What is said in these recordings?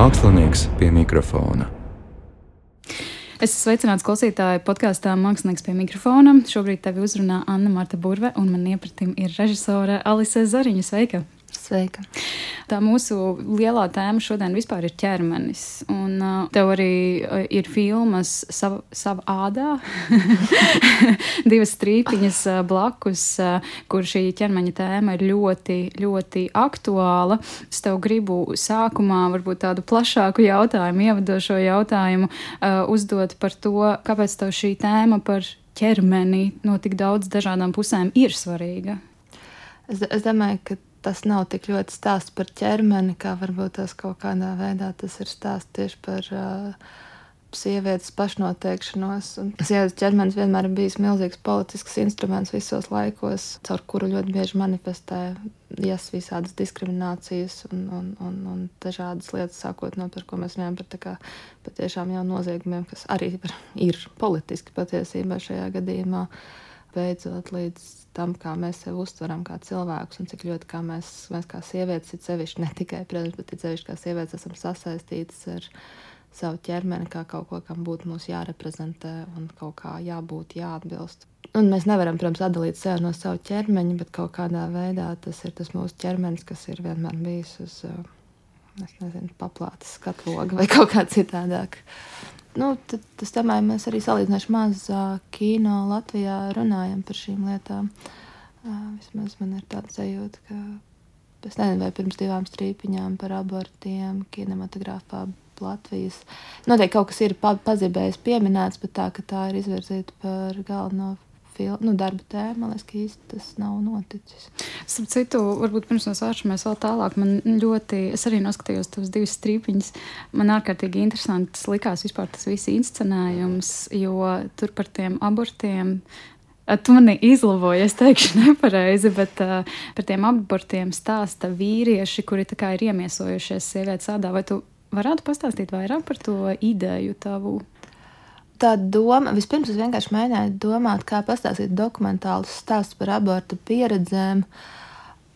Mākslinieks pie mikrofona. Es esmu sveicināts klausītāju podkāstā Mākslinieks pie mikrofona. Šobrīd tevi uzrunā Anna Marta Burve, un man iepratim ir režisore Alise Zariņa. Sveika! Sveika! Tā mūsu lielā tēma šodien vispār ir ķermenis. Un uh, tev arī uh, ir filmas sava, sava ādā, divas strīpiņas uh, blakus, uh, kur šī ķermeņa tēma ir ļoti, ļoti aktuāla. Es tev gribu sākumā varbūt tādu plašāku jautājumu, ievadošo jautājumu uh, uzdot par to, kāpēc tev šī tēma par ķermeni no tik daudz dažādām pusēm ir svarīga. Es, es domāju, ka tas nav tik ļoti stāsts par ķermeni, kā varbūt tas kaut kādā veidā tas ir stāsts tieši par uh, sievietes pašnoteikšanos. Un sievietes ķermenis vienmēr ir bijis milzīgs politisks instruments visos laikos, caur kuru ļoti bieži manifestē jas visādas diskriminācijas un, un, un, un dažādas lietas, sākot no par ko mēs runājam, par kā, patiešām jau noziegumiem, kas arī ir politiski patiesībā šajā gadījumā, beidzot līdz tam, kā mēs sevi uztveram kā cilvēkus un cik ļoti mēs, mēs kā sievietes, ir sevišķi ne tikai, protams, bet ir sevišķi kā sievietes esam sasaistītas ar savu ķermeni kā kaut ko, kam būtu mums jāreprezentē un kaut kā jābūt, jāatbilst. Un mēs nevaram, protams, atdalīt sevi no sava ķermeņa, bet kaut kādā veidā tas ir tas mūsu ķermenis, kas ir vienmēr bijis uz, es nezinu, paplātes skatloga vai kaut kā citādāk nu, tad, tas tomēr mēs arī salīdzinoši maz kino Latvijā runājam par šīm lietām. Vismaz man ir tāds sajūta, ka es nezinu, vai pirms divām strīpiņām par abortiem kinematogrāfā Latvijas. Noteikti kaut kas ir pa, pazibējis pieminēts, bet tā, ka tā ir izvirzīta par galveno fil, nu, darba tēma. Man liekas, ka īsti tas nav noticis. Starp citu, varbūt pirms mēs vēršamies vēl tālāk, man ļoti, es arī noskatījos tos divas strīpiņas. Man ārkārtīgi interesants likās vispār tas viss inscenējums, jo tur par tiem abortiem Tu mani izlavoji, es teikšu, nepareizi, bet uh, par tiem abortiem stāsta vīrieši, kuri ir iemiesojušies sievietes ādā. Vai tu varētu pastāstīt vairāk par to ideju tavu? Tā doma, vispirms es vienkārši mēģināju domāt, kā pastāstīt dokumentālus stāstus par abortu pieredzēm,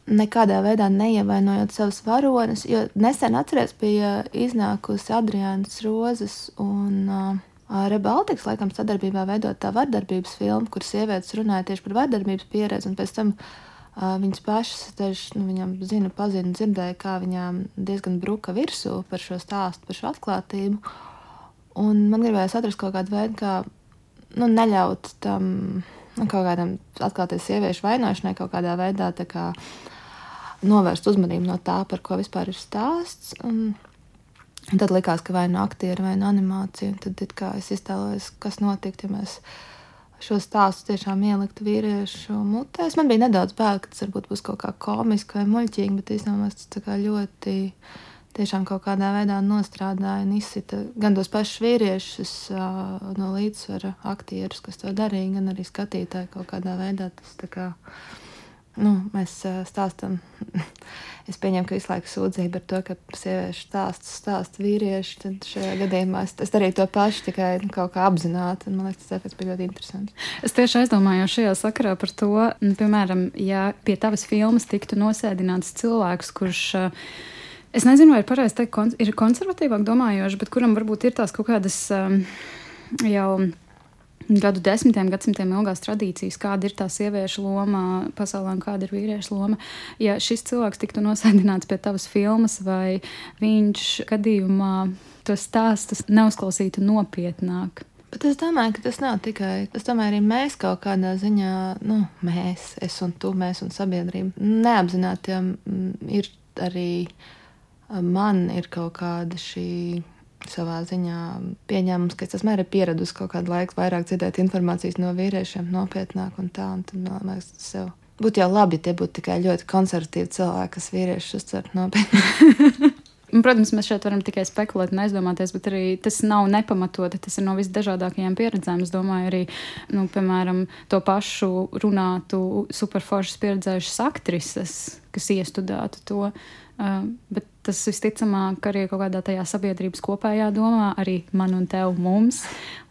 nekādā veidā neievainojot savus varonis. Jo nesen atceries, bija iznākusi Adriānas Rozes un uh, Reba Altiks, laikam, sadarbībā veidot tā vardarbības filmu, kur sievietes runāja tieši par vardarbības pieredzi, un pēc tam uh, viņas pašas, tež, nu, viņam zina, pazina, dzirdēja, kā viņām diezgan bruka virsū par šo stāstu, par šo atklātību. Un man gribējās atrast kaut kādu veidu, kā nu, neļaut tam nu, kaut kādam atklāties sieviešu vainošanai, kaut kādā veidā kā, novērst uzmanību no tā, par ko vispār ir stāsts. Un, un tad likās, ka vai nu aktieri, vai nu animācija. Tad es iztēlojos, kas notiktu, ja mēs šo stāstu tiešām ieliktu vīriešu mutēs. Man bija nedaudz bail, ka tas varbūt būs kaut kā komiski vai muļķīgi, bet īstenībā tas ļoti tiešām kaut kādā veidā nostrādāja un izsita gan tos pašus vīriešus no līdzsvara aktierus, kas to darīja, gan arī skatītāji kaut kādā veidā. Tas kā, nu, mēs stāstam. es pieņemu, ka visu laiku sūdzība par to, ka sieviešu stāsts stāsta vīrieši. Tad šajā gadījumā es, es darīju to pašu, tikai nu, kaut kā apzināti. Man liekas, tas bija ļoti interesants. Es tieši aizdomājos šajā sakarā par to, piemēram, ja pie tavas filmas tiktu nosēdināts cilvēks, kurš uh, Es nezinu, vai ir pareizi teikt, kon ir konservatīvāk domājoši, bet kuram varbūt ir tās kaut kādas um, jau gadu desmitiem, gadsimtiem ilgās tradīcijas, kāda ir tā sieviešu loma pasaulē un kāda ir vīriešu loma. Ja šis cilvēks tiktu nosēdināts pie tavas filmas, vai viņš gadījumā tos stāstus neuzklausītu nopietnāk. Bet es domāju, ka tas nav tikai. Es domāju, arī mēs kaut kādā ziņā, nu, mēs, es un tu, mēs un sabiedrība, neapzināti ja, ir arī man ir kaut kāda šī savā ziņā pieņēmums, ka es esmu arī pieradusi kaut kādu laiku vairāk dzirdēt informācijas no vīriešiem nopietnāk un tā. Un tad, man liekas, tas sev būtu jau labi, ja tie būtu tikai ļoti konservatīvi cilvēki, kas vīriešus uztver nopietni. Protams, mēs šeit varam tikai spekulēt un aizdomāties, bet arī tas nav nepamatoti. Tas ir no visdažādākajām pieredzēm. Es domāju, arī, nu, piemēram, to pašu runātu superforšas pieredzējušas aktrises, kas iestudētu to. Uh, bet tas visticamāk arī kaut kādā tajā sabiedrības kopējā domā, arī man un tev mums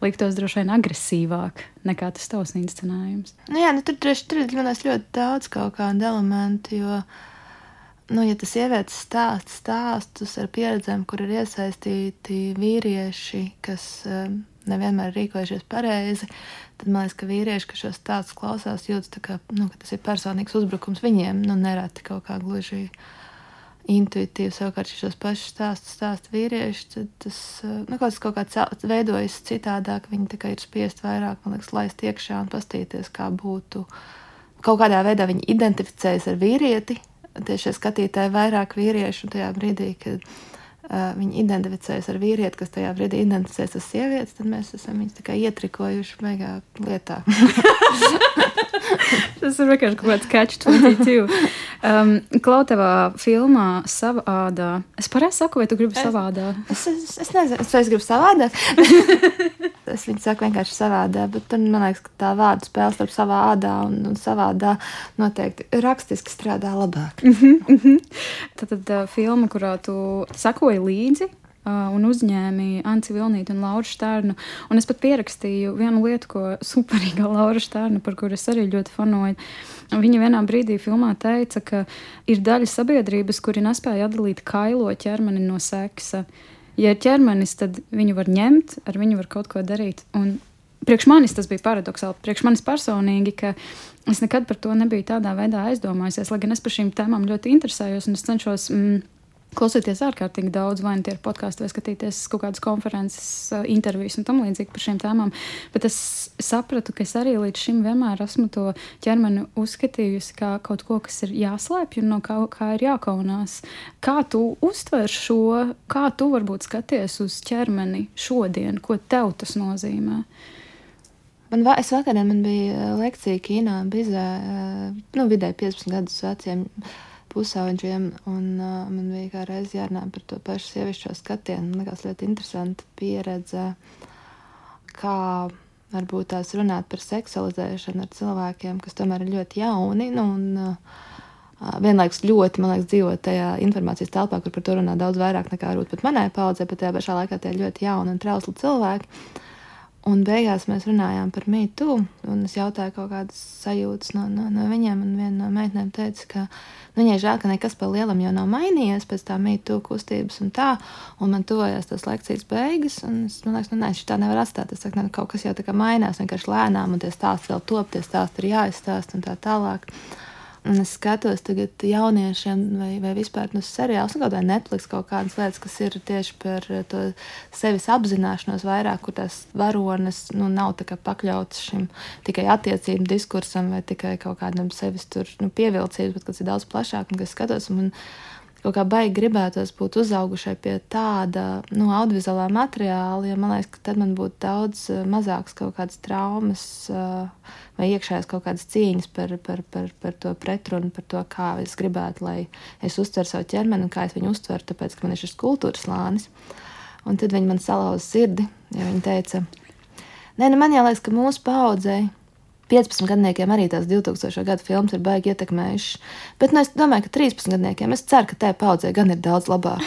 liktos droši vien agresīvāk nekā tas tavs inscenējums. Nu jā, nu tur droši tur ir ļoti daudz kaut kādu elementu, jo nu, ja tas sievietes stāsta stāstus ar pieredzēm, kur ir iesaistīti vīrieši, kas um, nevienmēr rīkojušies pareizi, tad man liekas, ka vīrieši, kas šos stāstus klausās, jūtas, kā, nu, tas ir personīgs uzbrukums viņiem, nu, nereti kaut kā gluži intuitīvi. Savukārt, šos pašus stāstus stāsta vīrieši, tad tas uh, nu, kaut, kaut kā veidojas citādāk. Viņi ir spiest vairāk, man liekas, laist iekšā un pastīties, kā būtu. Kaut kādā veidā viņi identificējas ar vīrieti, tieši skatītāji vairāk vīriešu tajā brīdī, kad uh, viņi identificējas ar vīrieti, kas tajā brīdī identificējas ar sievieti, tad mēs esam viņus tikai ietrikojuši beigā lietā. Tas ir vienkārši kaut kāds catch 22. Um, Klautavā filmā savādā. Es pareizi saku, vai tu gribi savādā? Es, es, es nezinu, es, es gribu savādā. es viņu saku vienkārši savādā, bet tur man liekas, ka tā vārdu spēle starp savā ādā un, un savādā noteikti rakstiski strādā labāk. Mm -hmm, mm -hmm. Tad, tad uh, filma, kurā tu sakoji līdzi Uh, un uzņēmi Anci Vilnītu un Lauru Stārnu. Un es pat pierakstīju vienu lietu, ko superīga Laura Stārna, par kuru es arī ļoti fanoju. Viņa vienā brīdī filmā teica, ka ir daļa sabiedrības, kuri nespēja atdalīt kailo ķermeni no seksa. Ja ir ķermenis, tad viņu var ņemt, ar viņu var kaut ko darīt. Un priekš manis tas bija paradoxāli. Priekš manis personīgi, ka es nekad par to nebiju tādā veidā aizdomājusies, lai gan es par šīm tēmām ļoti interesējos un es cenšos. Mm, Klausoties ārkārtīgi daudz, vai nu tie ir podkāsti, vai skatīties kaut kādas konferences, eh, intervijas un tam līdzīgi par šīm tēmām. Bet es sapratu, ka es arī līdz šim vienmēr esmu to ķermeni uzskatījusi kā kaut ko, kas ir jāslēpj un no kā, kā ir jākaunās. Kā tu uztver šo, kā tu varbūt skaties uz ķermeni šodien, ko tev tas nozīmē? Man, es vakarā man bija lekcija kino, bizē, eh, nu, vidēji 15 gadus veciem pusauģiem. Un, uh, man bija kā reiz jārunā par to pašu sievišķo skatienu. Man liekas ļoti interesanti pieredze, kā varbūt tās runāt par seksualizēšanu ar cilvēkiem, kas tomēr ir ļoti jauni. Nu, un, uh, vienlaikus ļoti, man liekas, dzīvot tajā informācijas telpā, kur par to runā daudz vairāk nekā varbūt pat manai paudzei, bet tajā pašā laikā tie ļoti jauni un trausli cilvēki. Un beigās mēs runājām par mītu, un es jautāju kaut kādas sajūtas no, no, no viņiem. Un viena no meitenēm teica, ka nu, viņai žēl, ka nekas par lielam jau nav mainījies pēc tā mītu kustības un tā. Un man tuvojās tas lekcijas beigas, un es domāju, nu, nē, šī tā nevar atstāt. Es saku, nu, kaut kas jau tā kā mainās, vienkārši lēnām, un tie stāsti vēl top, tie stāsti ir jāizstāst un tā tālāk. Un es skatos tagad jauniešiem, vai, vai vispār no seriāliem, kaut vai Netflix kaut kādas lietas, kas ir tieši par to sevis apzināšanos vairāk, kur tās varonas nu, nav pakļautas šim tikai attiecību diskursam vai tikai kaut kādam sevis tur, nu, pievilcības, bet kas ir daudz plašāk un kas skatos. Un, kaut kā baigi gribētos būt uzaugušai pie tāda nu, audiovizuālā materiāla, jo man liekas, ka tad man būtu daudz eh, mazāks kaut kādas traumas eh, vai iekšējās kaut kādas cīņas par, par, par, par to pretrunu, par to, kā es gribētu, lai es uztveru savu ķermeni un kā es viņu uztveru, tāpēc, ka man ir šis kultūras slānis. Un tad viņi man salauza sirdi, jo viņi teica, nē, nu man liekas, ka mūsu paudzei 15 gadniekiem arī tās 2000. gada filmas ir baigi ietekmējušas. Bet nu, es domāju, ka 13 gadniekiem es ceru, ka tajā paudzē gan ir daudz labāk.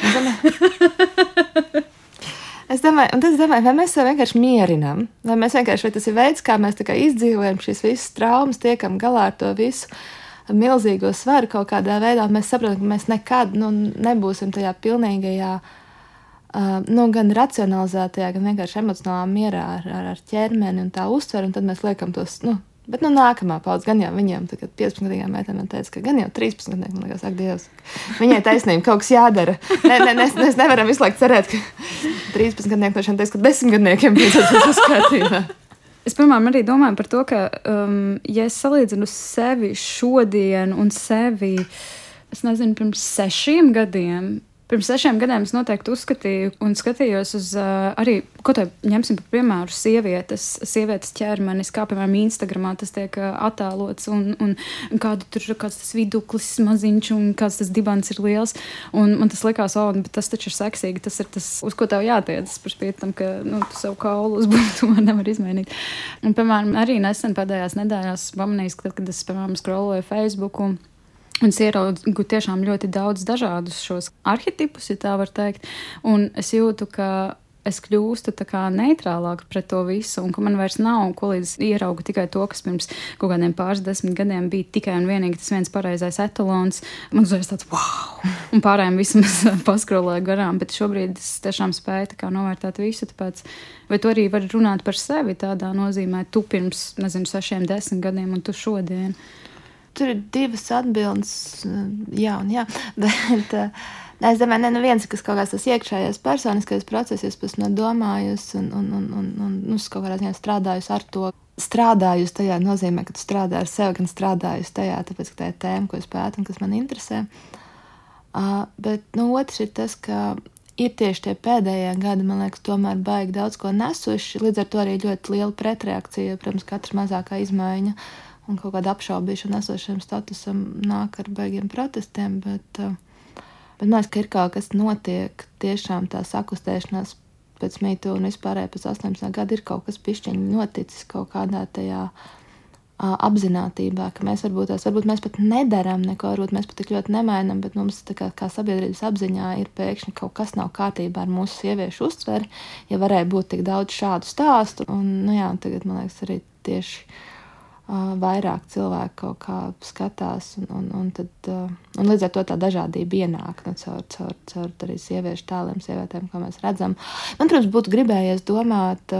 Es domāju, un es domāju, vai mēs sev vienkārši mierinām, vai mēs vienkārši, vai tas ir veids, kā mēs izdzīvojam šīs visas traumas, tiekam galā ar to visu milzīgo svaru kaut kādā veidā. Mēs saprotam, ka mēs nekad nu, nebūsim tajā pilnīgajā uh, nu, gan racionalizētajā, gan vienkārši emocionālā mierā ar, ar, ar ķermeni un tā uztveru, un tad mēs liekam tos. Nu, Bet nu, nākamā paudze, gan jau viņiem, kad 15 gadiem meitene teica, ka gan jau 13 gadiem, man liekas, ak, Dievs, viņai taisnība, kaut kas jādara. Nē, nē, mēs, mēs nevaram visu laiku cerēt, ka 13 gadnieki no šiem teiks, ka 10 gadniekiem beidzot tas uzskatījumā. Es piemēram arī domāju par to, ka, um, ja es salīdzinu sevi šodien un sevi, es nezinu, pirms sešiem gadiem, Pirms sešiem gadiem es noteikti uzskatīju un skatījos uz uh, arī, ko te ņemsim par piemēru, sievietes, sievietes ķermenis, kā piemēram Instagramā tas tiek uh, attēlots un, un, kāda tur kāds tas viduklis maziņš un kāds tas dibans ir liels. Un man tas likās, oh, bet tas taču ir seksīgi, tas ir tas, uz ko tev jātiecas par spīti tam, ka, nu, tu savu kaulu uzbūvi, to nevar izmainīt. Un, piemēram, arī nesen pēdējās nedēļās pamanījis, kad, kad es, piemēram, scrolloju Facebook. Un, es ieraugu tiešām ļoti daudz dažādus šos arhetipus, ja tā var teikt. Un es jūtu, ka es kļūstu neitrālāka pret to visu, un ka man vairs nav ko līdz ieraugu tikai to, kas pirms kaut kādiem pāris desmit gadiem bija tikai un vienīgi tas viens pareizais etalons. Man uzreiz tāds wow! Un pārējiem vismaz paskroloju garām, bet šobrīd es tiešām spēju novērtēt visu. Tāpēc, vai tu arī vari runāt par sevi tādā nozīmē, tu pirms, nezinu, sešiem, desmit gadiem un tu šodien? Tur ir divas atbildes, jā un jā. Bet, Ne, es domāju, ne, viens, kas kaut kāds tas iekšējais personiskais process, es pēc tam domājusi un, un, un, un, un nu, kaut kādā ziņā strādājusi ar to. Strādājusi tajā nozīmē, ka tu strādā ar sevi, gan strādājusi tajā, tāpēc, ka tā ir tēma, ko es pētu un kas man interesē. Uh, bet nu, otrs ir tas, ka ir tieši tie pēdējie gadi, man liekas, tomēr baigi daudz ko nesuši. Līdz ar to arī ļoti liela pretreakcija, protams, katra mazākā izmaiņa un kaut kāda apšaubīšana esošiem statusam nāk ar baigiem protestiem. Bet, uh, Bet man liekas, ka ir kaut kas notiek, tiešām tā sakustēšanās pēc mītū un vispārēji pēc 18 gadu ir kaut kas pišķiņi noticis kaut kādā tajā apzinātībā, ka mēs varbūt tās, varbūt mēs pat nedarām neko, varbūt mēs pat tik ļoti nemainām, bet mums kā, kā sabiedrības apziņā ir pēkšņi kaut kas nav kārtībā ar mūsu sieviešu uztveri, ja varēja būt tik daudz šādu stāstu. Un, nu jā, tagad man liekas arī tieši vairāk cilvēku kaut kā skatās, un, un, un, tad, un līdz ar to tā dažādība ienāk nu, caur, caur, caur arī sieviešu tēliem, sievietēm, ko mēs redzam. Man, protams, būtu gribējies domāt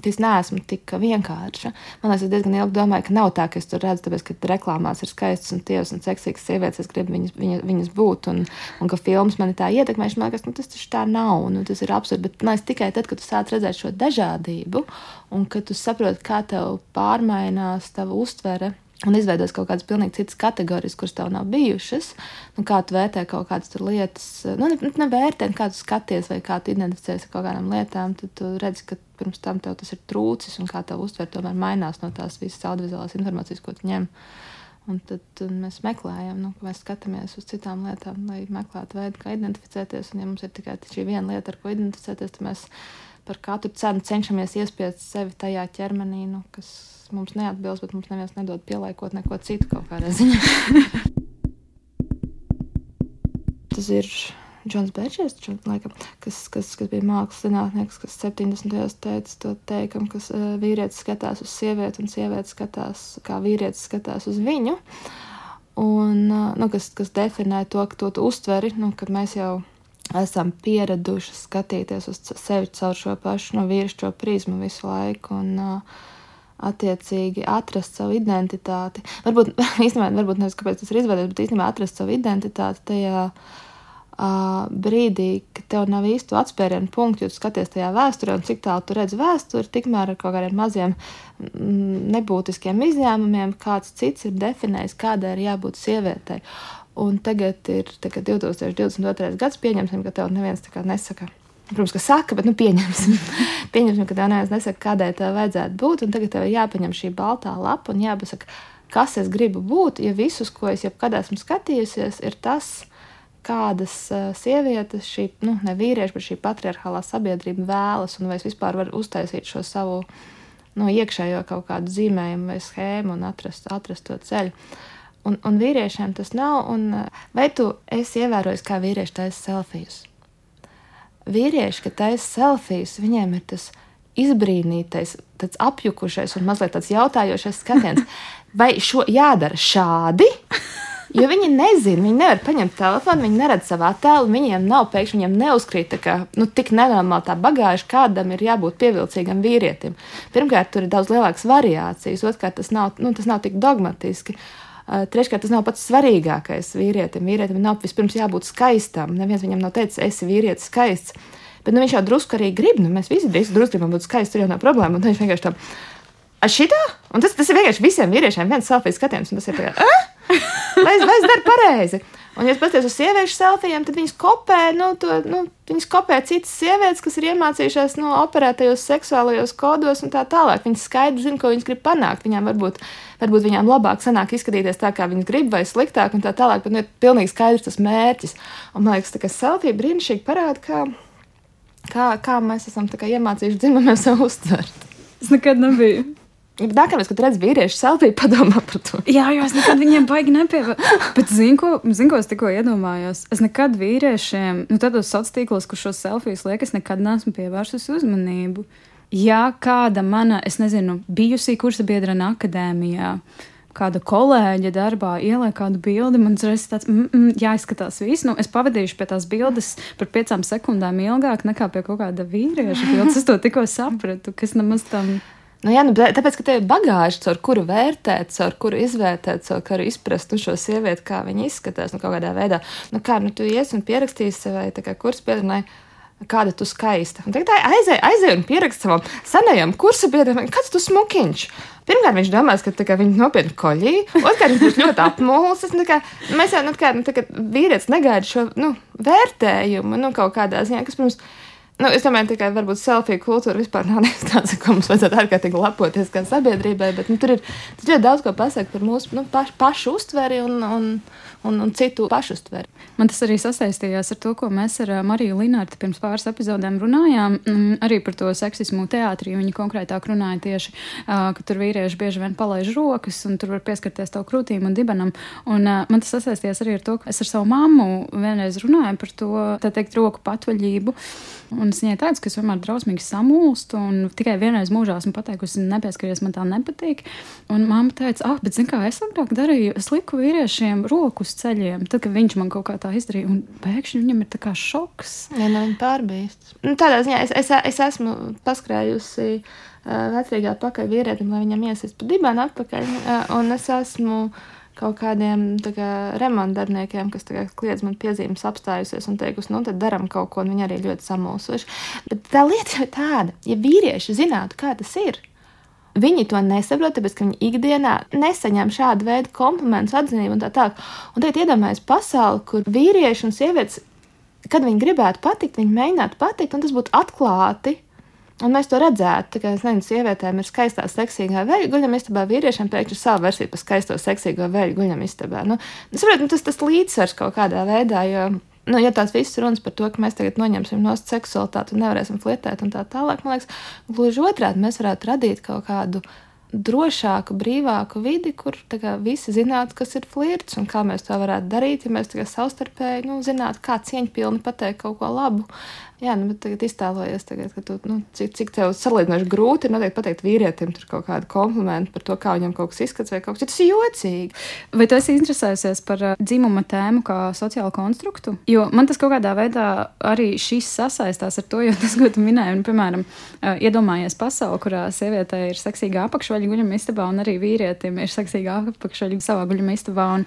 es neesmu tik vienkārša. Man liekas, es diezgan ilgi domāju, ka nav tā, ka es tur redzu, tāpēc, ka reklāmās ir skaistas un tievas un seksīgas sievietes, es gribu viņas, viņas, viņas būt, un, un ka filmas mani tā ietekmē. Man liekas, nu, tas taču tā nav, nu, tas ir absurdi. Bet man liekas, tikai tad, kad tu sāc redzēt šo dažādību, un kad tu saproti, kā tev pārmainās tava uztvere un izveidos kaut kādas pilnīgi citas kategorijas, kuras tev nav bijušas. Nu, kā tu vērtē kaut kādas lietas, nu, ne, ne vērtē, kā tu skaties vai kā tu identificējies ar kaut kādām lietām, tad tu redzi, ka pirms tam tev tas ir trūcis un kā tev uztver tomēr mainās no tās visas audiovizuālās informācijas, ko tu ņem. Un tad un mēs meklējam, nu, mēs skatāmies uz citām lietām, lai meklētu veidu, kā identificēties. Un, ja mums ir tikai šī viena lieta, ar ko identificēties, tad mēs par katru cenu cenšamies iespiest sevi tajā ķermenī, nu, kas mums neatbilst, bet mums neviens nedod pielaikot neko citu kaut kādā ziņā. Tas ir Džons Bērčers, kas, kas, kas bija mākslas zinātnieks, kas 70. gados teica to teikumu, ka uh, vīrietis skatās uz sievieti un sieviete skatās, kā vīrietis skatās uz viņu. Un, uh, nu, kas, kas definē to, ka to tu uztveri, nu, kad mēs jau esam pieraduši skatīties uz sevi caur šo pašu nu, vīrišķo prizmu visu laiku. Un, uh, attiecīgi atrast savu identitāti. Varbūt īstenībā, varbūt nevis kāpēc tas ir izveidots, bet īstenībā atrast savu identitāti tajā uh, brīdī, kad tev nav īstu atspērienu punktu, jo tu skaties tajā vēsturē, un cik tālu tu redz vēsturi, tikmēr ar kaut kādiem maziem mm, nebūtiskiem izņēmumiem kāds cits ir definējis, kādai ir jābūt sievietei. Un tagad ir tagad 2022. gads, pieņemsim, ka tev neviens tā kā nesaka Protams, ka saka, bet nu, pieņemsim, pieņemsim ka tev neviens nesaka, kādai tev vajadzētu būt. Tagad tev ir jāpaņem šī baltā lapa un jāpasaka, kas es gribu būt. Ja visus, ko es jebkad esmu skatījusies, ir tas, kādas uh, sievietes, šī nu, ne vīrieši, bet šī patriarchālā sabiedrība vēlas, un vai es vispār varu uztaisīt šo savu nu, iekšējo kaut kādu zīmējumu vai schēmu un atrast, atrast to ceļu. Un, un vīriešiem tas nav. Un, vai tu esi ievērojis, kā vīrieši taisa selfijas? Vīrieši, kad taisa selfijas, viņiem ir tas izbrīnītais, tāds apjukušais un mazliet tāds jautājošais skatiens. Vai šo jādara šādi? Jo viņi nezina, viņi nevar paņemt telefonu, viņi neredz savu attēlu, viņiem nav pēkšņi, viņiem neuzkrīt kā, nu, tik nenormāli tā bagāža, kādam ir jābūt pievilcīgam vīrietim. Pirmkārt, tur ir daudz lielākas variācijas, otrkārt, tas nav, nu, tas nav tik dogmatiski. Uh, Treškārt, tas nav pats svarīgākais vīrietim. Vīrietim nav vispirms jābūt skaistam. Neviens viņam nav teicis, esi vīrietis skaists. Bet nu, viņš jau drusku arī grib. Nu, mēs visi drusku gribam būt skaisti. Tur jau nav problēma. Un viņš vienkārši tā. Šitā? Un tas, tas ir vienkārši visiem vīriešiem viens selfijas skatiens. Tas ir tā, ah! vai, es, es daru pareizi? Un, ja paskatās uz sieviešu selfijiem, tad viņas kopē, nu, to, nu, viņas kopē citas sievietes, kas ir iemācījušās nu, operētajos seksuālajos kodos un tā tālāk. Viņas skaidri zina, ko viņas grib panākt. Viņām varbūt, varbūt viņām labāk sanāk izskatīties tā, kā viņas grib, vai sliktāk un tā tālāk, bet nu, ir pilnīgi skaidrs tas mērķis. Un man liekas, ka selfija brīnišķīgi parāda, kā, kā, kā mēs esam kā, iemācījuši dzimumiem sev uztvert. Es nekad nebiju Nākamais, kad redz vīriešu selfiju, padomā par to. Jā, jo es nekad viņiem baigi nepievēru. Bet, zinu, ko, zin, ko es tikko iedomājos? Es nekad vīriešiem, nu, tādos sociālos tīklos, kur šos selfijas liek, es nekad neesmu pievērsus uzmanību. Ja kāda mana, es nezinu, bijusī kursa biedrene akadēmijā, kāda kolēģa darbā ieliek kādu bildi, man uzreiz tāds mm, mm, jāizskatās viss. Nu, es pavadīšu pie tās bildes par piecām sekundēm ilgāk nekā pie kaut kāda vīrieša bildes. Es to tikko sapratu, kas nemaz tam. Nu, jā, nu, tāpēc, ka tev ir bagāža, caur kuru vērtēt, caur kuru izvērtēt, caur kuru izprast nu, šo sievieti, kā viņa izskatās, nu, kādā veidā. Nu, kā nu, tu ies un pierakstīsi vai kursu biedrenai, kāda tu skaista. Un tagad aizēj, aizēj un pierakst savam senajam kursu biedram, kāds tu smukiņš. Pirmkārt, viņš domās, ka kā, viņš nopietni koļī, otrkārt, viņš būs ļoti apmulsis. Nu, kā, mēs jau nu, kā, nu, vīrietis negaida šo nu, vērtējumu nu, kaut kādā ziņā, kas, protams, Nu, es domāju, tikai varbūt selfiju kultūra vispār nav tāds, ko mums vajadzētu ārkārtīgi lepoties kā sabiedrībai, bet nu, tur ir ļoti daudz ko pasakot par mūsu nu, paš, pašu uztveri un, un, un, un citu pašu uztveri. Man tas arī sasaistījās ar to, ko mēs ar Mariju Linārtu pirms pāris epizodēm runājām. Mm, arī par to seksismu teātrī. Viņa konkrētāk runāja tieši, ka tur vīrieši bieži vien palaiž rokas un tur var pieskarties tavu krūtīm un dibenam. Un man tas sasaistījās arī ar to, ka es ar savu mammu vienreiz runāju par to, tā teikt, roku patvaļību. Un es viņai teicu, ka es vienmēr drausmīgi samulstu un tikai vienreiz mūžā esmu pateikusi, nepieskaries, man tā nepatīk. Un mamma teica, ah, bet zini, kā es agrāk darīju, es liku vīriešiem roku uz ceļiem, tad, kad viņš man kaut kā tā izdarīja, un pēkšņi viņam ir tā kā šoks. Jā, no viņa pārbīst. Nu, tādā ziņā es, es, es esmu paskrējusi uh, vecrīgā pakaļ vīrietim, lai viņam iesist pa dibenu atpakaļ, uh, un es esmu kaut kādiem kā, remontdarbiniekiem, kas kā, kliedz man piezīmes, apstājusies un teikusi, nu, tad darām kaut ko, un viņi arī ļoti samulsuši. Bet tā lieta jau ir tāda, ja vīrieši zinātu, kā tas ir. Viņi to nesaprot, tāpēc ka viņi ikdienā nesaņem šādu veidu komplimentus, atzinību un tā tālāk. Un tagad iedomājieties pasauli, kur vīrieši un sievietes, kad viņi gribētu patikt, viņi mēģinātu patikt, un tas būtu atklāti Un mēs to redzētu, ka, nezinu, sievietēm ir skaistā, seksīgā veļa guļamistabā, vīriešiem pēkšņi ir sava versija par skaisto, seksīgo veļu guļamistabā. Nu, saprot, nu, tas, tas līdzsvars kaut kādā veidā, jo, nu, ja tās visas runas par to, ka mēs tagad noņemsim no seksualitāti un nevarēsim flirtēt un tā tālāk, man liekas, gluži otrādi mēs varētu radīt kaut kādu drošāku, brīvāku vidi, kur kā, visi zinātu, kas ir flirts un kā mēs to varētu darīt. Ja mēs savstarpēji nu, zinātu, kā cieņpilni pateikt kaut ko labu, Jā, nu, tagad iztēlojies, tagad, ka tu, nu, cik, cik tev salīdzinoši grūti ir noteikti pateikt vīrietim kaut kādu komplimentu par to, kā viņam kaut kas izskatās, vai kaut kas cits jocīgi. Vai tu esi interesējies par dzimuma tēmu kā sociālu konstruktu? Jo man tas kaut kādā veidā arī šis sasaistās ar to, jo tas, ko tu minēji, un, piemēram, uh, iedomājies pasauli, kurā sievietē ir seksīga apakšveļa guļama istabā, un arī vīrietim ir seksīga apakšveļa savā guļama istabā. Un,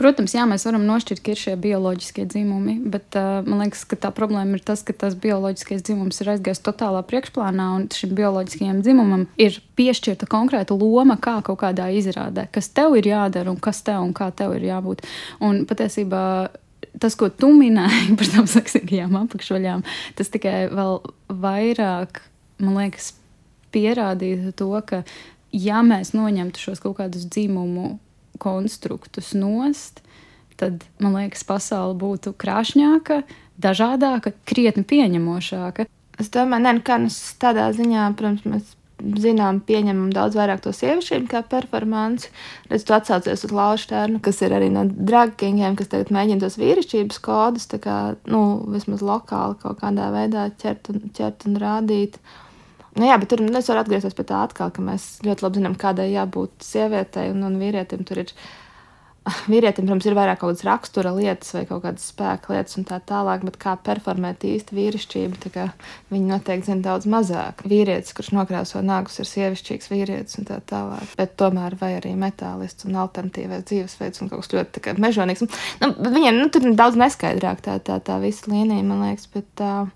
protams, jā, mēs varam nošķirt, ka ir šie bioloģiskie dzimumi, bet uh, man liekas, ka tā problēma ir tas, ka tas tas bioloģiskais dzimums ir aizgājis totālā priekšplānā, un šim bioloģiskajam dzimumam ir piešķirta konkrēta loma, kā kaut kādā izrādē, kas tev ir jādara un kas tev un kā tev ir jābūt. Un patiesībā tas, ko tu minēji par tām seksīgajām apakšvaļām, tas tikai vēl vairāk, man liekas, pierādītu to, ka ja mēs noņemtu šos kaut kādus dzimumu konstruktus nost, tad, man liekas, pasaule būtu krāšņāka, dažādāka, krietni pieņemošāka. Es domāju, ne, nu kā mēs tādā ziņā, protams, mēs zinām, pieņemam daudz vairāk to sievišķību kā performanci. Redz, tu atsaucies uz Lauštērnu, kas ir arī no dragkingiem, kas tagad mēģina tos vīrišķības kodus, tā kā, nu, vismaz lokāli kaut kādā veidā ķert un, ķert un rādīt. Nu, jā, bet tur es varu atgriezties pie tā atkal, ka mēs ļoti labi zinām, kādai jābūt sievietei un, un vīrietim. Tur ir vīrietim, protams, ir vairāk kaut kādas rakstura lietas vai kaut kādas spēka lietas un tā tālāk, bet kā performēt īsti vīrišķību, viņi noteikti zina daudz mazāk. Vīrietis, kurš nokrāso nāgus, ir sievišķīgs vīrietis un tā tālāk, bet tomēr vai arī metālists un alternatīvais dzīvesveids un kaut kas ļoti kā, mežonīgs. Nu, viņiem nu, tur ir daudz neskaidrāk tā, tā, tā visa līnija, man liekas, bet. Uh,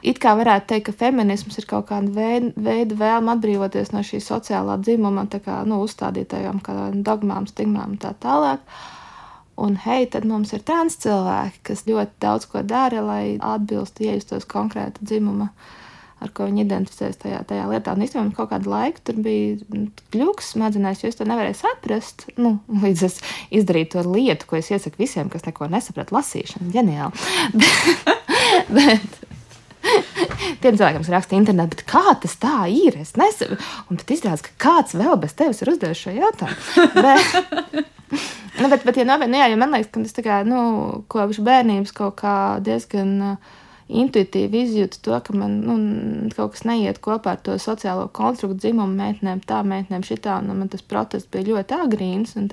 It kā varētu teikt, ka feminisms ir kaut kāda veida, veida vēlme atbrīvoties no šī sociālā dzimuma, tā kā nu, uzstādītajām dogmām, stigmām un tā tālāk. Un hei, tad mums ir trans cilvēki, kas ļoti daudz ko dara, lai atbilstu iejustos konkrēta dzimuma, ar ko viņi identificēs tajā, tajā lietā. Un īstenībā kaut kādu laiku tur bija kļūks smadzenēs, jo es to nevarēju saprast. Nu, līdz es izdarīju to lietu, ko es iesaku visiem, kas neko nesaprata lasīšanu. Ģeniāli! bet tiem cilvēkiem, kas raksta internetā, bet kā tas tā ir? Es nesaku, un tad izrādās, ka kāds vēl bez tevis ir uzdevis šo jautājumu. bet, nu, bet, bet ja, nopietni, nu, jā, ja man liekas, ka tas tā kā, nu, kopš bērnības kaut kā diezgan. Uh, intuitīvi izjūtu to, ka man nu, kaut kas neiet kopā ar to sociālo konstruktu, dzimumu meitenēm, tā meitenēm, šitā. Un man tas protests bija ļoti agrīns un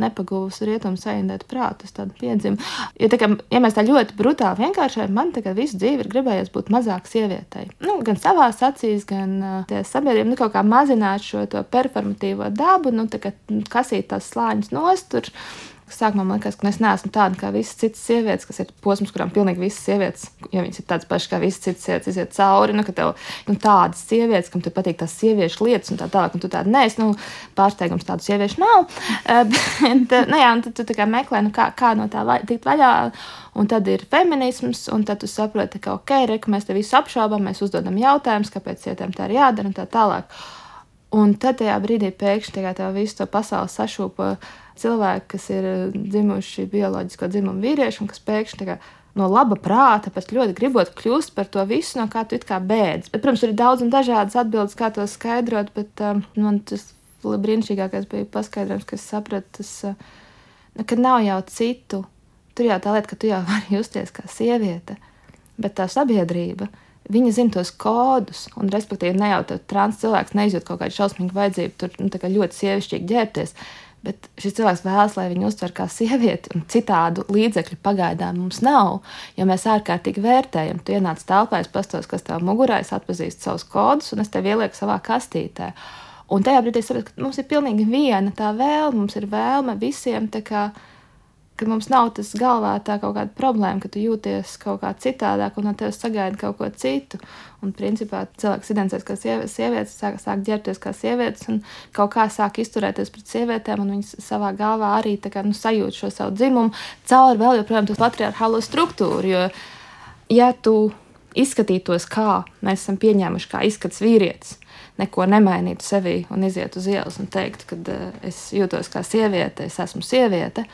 nepagūvis rietumu sajūtēt prātu. Es tādu piedzimu. Jo, tā kā, ja mēs tā ļoti brutāli vienkāršojam, man tā kā visu dzīvi ir gribējies būt mazāk sievietei. Nu, gan savā acīs, gan uh, sabiedrībā, nu, kaut kā mazināt šo performatīvo dabu, nu, kā, kasīt tās slāņus nostur. Sākumā man liekas, ka es neesmu tāda kā visas citas sievietes, kas ir posms, kurām pilnīgi visas sievietes, ja viņas ir tādas pašas kā visas citas sievietes, iziet cauri. Nu, ka tev nu, tādas sievietes, kam te patīk tās sieviešu lietas un tā tālāk, un tu tāda nē, nu, pārsteigums tādu sieviešu nav. Eh, bet, nu, jā, un tad tu kā meklē, nu, kā, kā no tā va tikt vaļā. Un tad ir feminisms, un tad tu saproti, ka ok, re, ka mēs te visu apšaubām, mēs uzdodam jautājumus, kāpēc sievietēm tā ir jādara un tā tālāk. Un tad tajā brīdī pēkšņi tā visu to pasauli sašūpa cilvēki, kas ir eh, dzimuši bioloģisko dzimumu vīrieši un kas pēkšņi kā, no laba prāta, pēc ļoti gribot kļūst par to visu, no kā tu it kā bēdz. Bet, protams, ir daudz un dažādas atbildes, kā to skaidrot, bet um, man tas brīnišķīgākais bija paskaidrojums, ka es sapratu, tas, uh, ka nav jau citu. Tur jau tā lieta, ka tu jau vari justies kā sieviete, bet tā sabiedrība. Viņa zina tos kodus, un, respektīvi, ne jau tāds trans cilvēks neizjūt kaut kādu šausmīgu vajadzību, tur nu, ļoti sievišķīgi ģērbties. Bet šis cilvēks vēlas, lai viņu uztver kā sievieti, un citādu līdzekļu pagaidām mums nav. Jo mēs ārkārtīgi vērtējam, tu ienāc telpā, es pastos, kas tev mugurā, es atpazīstu savus kodus, un es tev ielieku savā kastītē. Un tajā brīdī es saprotu, ka mums ir pilnīgi viena tā vēlme, mums ir vēlme visiem tā kā ka mums nav tas galvā tā kaut kāda problēma, ka tu jūties kaut kā citādāk un no tevis sagaida kaut ko citu. Un, principā, cilvēks identificēs kā sievietes, sāk, sāk ģērbties kā sievietes un kaut kā sāk izturēties pret sievietēm, un viņas savā galvā arī kā, nu, sajūt šo savu dzimumu caur vēl joprojām to patriarchālo struktūru. Jo, ja tu izskatītos, kā mēs esam pieņēmuši, kā izskats vīrietis, neko nemainītu sevī un izietu uz ielas un teiktu, ka uh, es jūtos kā sieviete, es esmu sieviete,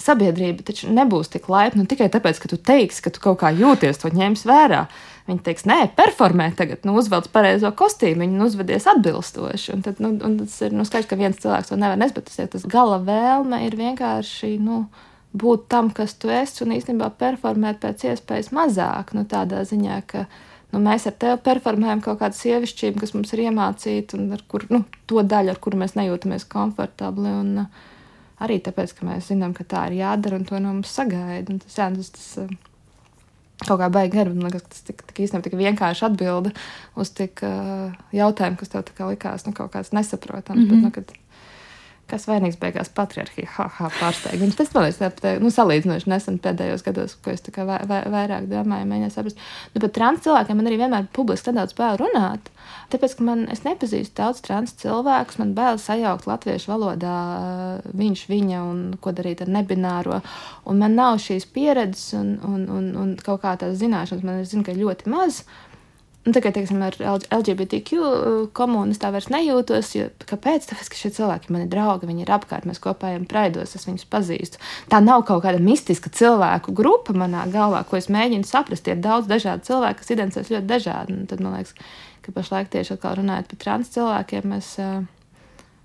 sabiedrība taču nebūs tik laipna tikai tāpēc, ka tu teiksi, ka tu kaut kā jūties, to ņems vērā. Viņi teiks, nē, performē tagad, nu, uzvelc pareizo kostīmu, viņi nu, uzvedies atbilstoši. Un tad, nu, un tas ir nu, skaidrs, ka viens cilvēks to nevar nest, bet tas, tas gala vēlme ir vienkārši nu, būt tam, kas tu esi, un īstenībā performēt pēc iespējas mazāk. Nu, tādā ziņā, ka nu, mēs ar tevi performējam kaut kādu sievišķību, kas mums ir iemācīta, un ar kur, nu, to daļu, ar kuru mēs nejūtamies komfortabli. Un, uh, arī tāpēc, ka mēs zinām, ka tā ir jādara un to no mums sagaida. Un tas, jā, tas, tas eh, kaut kā baigi garbi. Man liekas, tas tik, tik īstenībā tik vienkārši atbilde uz tik uh, jautājumu, kas tev likās nu, kaut kāds nesaprotams. Mm -hmm. bet, nu, kad, kas vainīgs beigās patriarchija, ha, ha, pārsteigums. Tas man liekas, tā, nu, salīdzinoši nesen pēdējos gados, ko es vai, vai, vairāk domāju, mēģināju saprast. Nu, par trans cilvēkiem man arī vienmēr publiski nedaudz bail runāt. Tāpēc, ka man, es nepazīstu daudz trans cilvēkus, man bail sajaukt latviešu valodā viņš, viņa un ko darīt ar nebināro. Un man nav šīs pieredzes un, un, un, un kaut kā tādas zināšanas, man ir zina, ka ļoti maz. Un tagad, teiksim, ar LGBTQ uh, komuniju tā vairs nejūtos. Jo, kāpēc? Tāpēc, ka šie cilvēki man ir draugi, viņi ir apkārt, mēs kopā ejam praidos, es viņus pazīstu. Tā nav kaut kāda mistiska cilvēku grupa manā galvā, ko es mēģinu saprast. Ir daudz dažādu cilvēku, kas identificēs ļoti dažādi. Un tad man liekas, ka pašlaik tieši atkal runājot par trans cilvēkiem. Mēs, uh,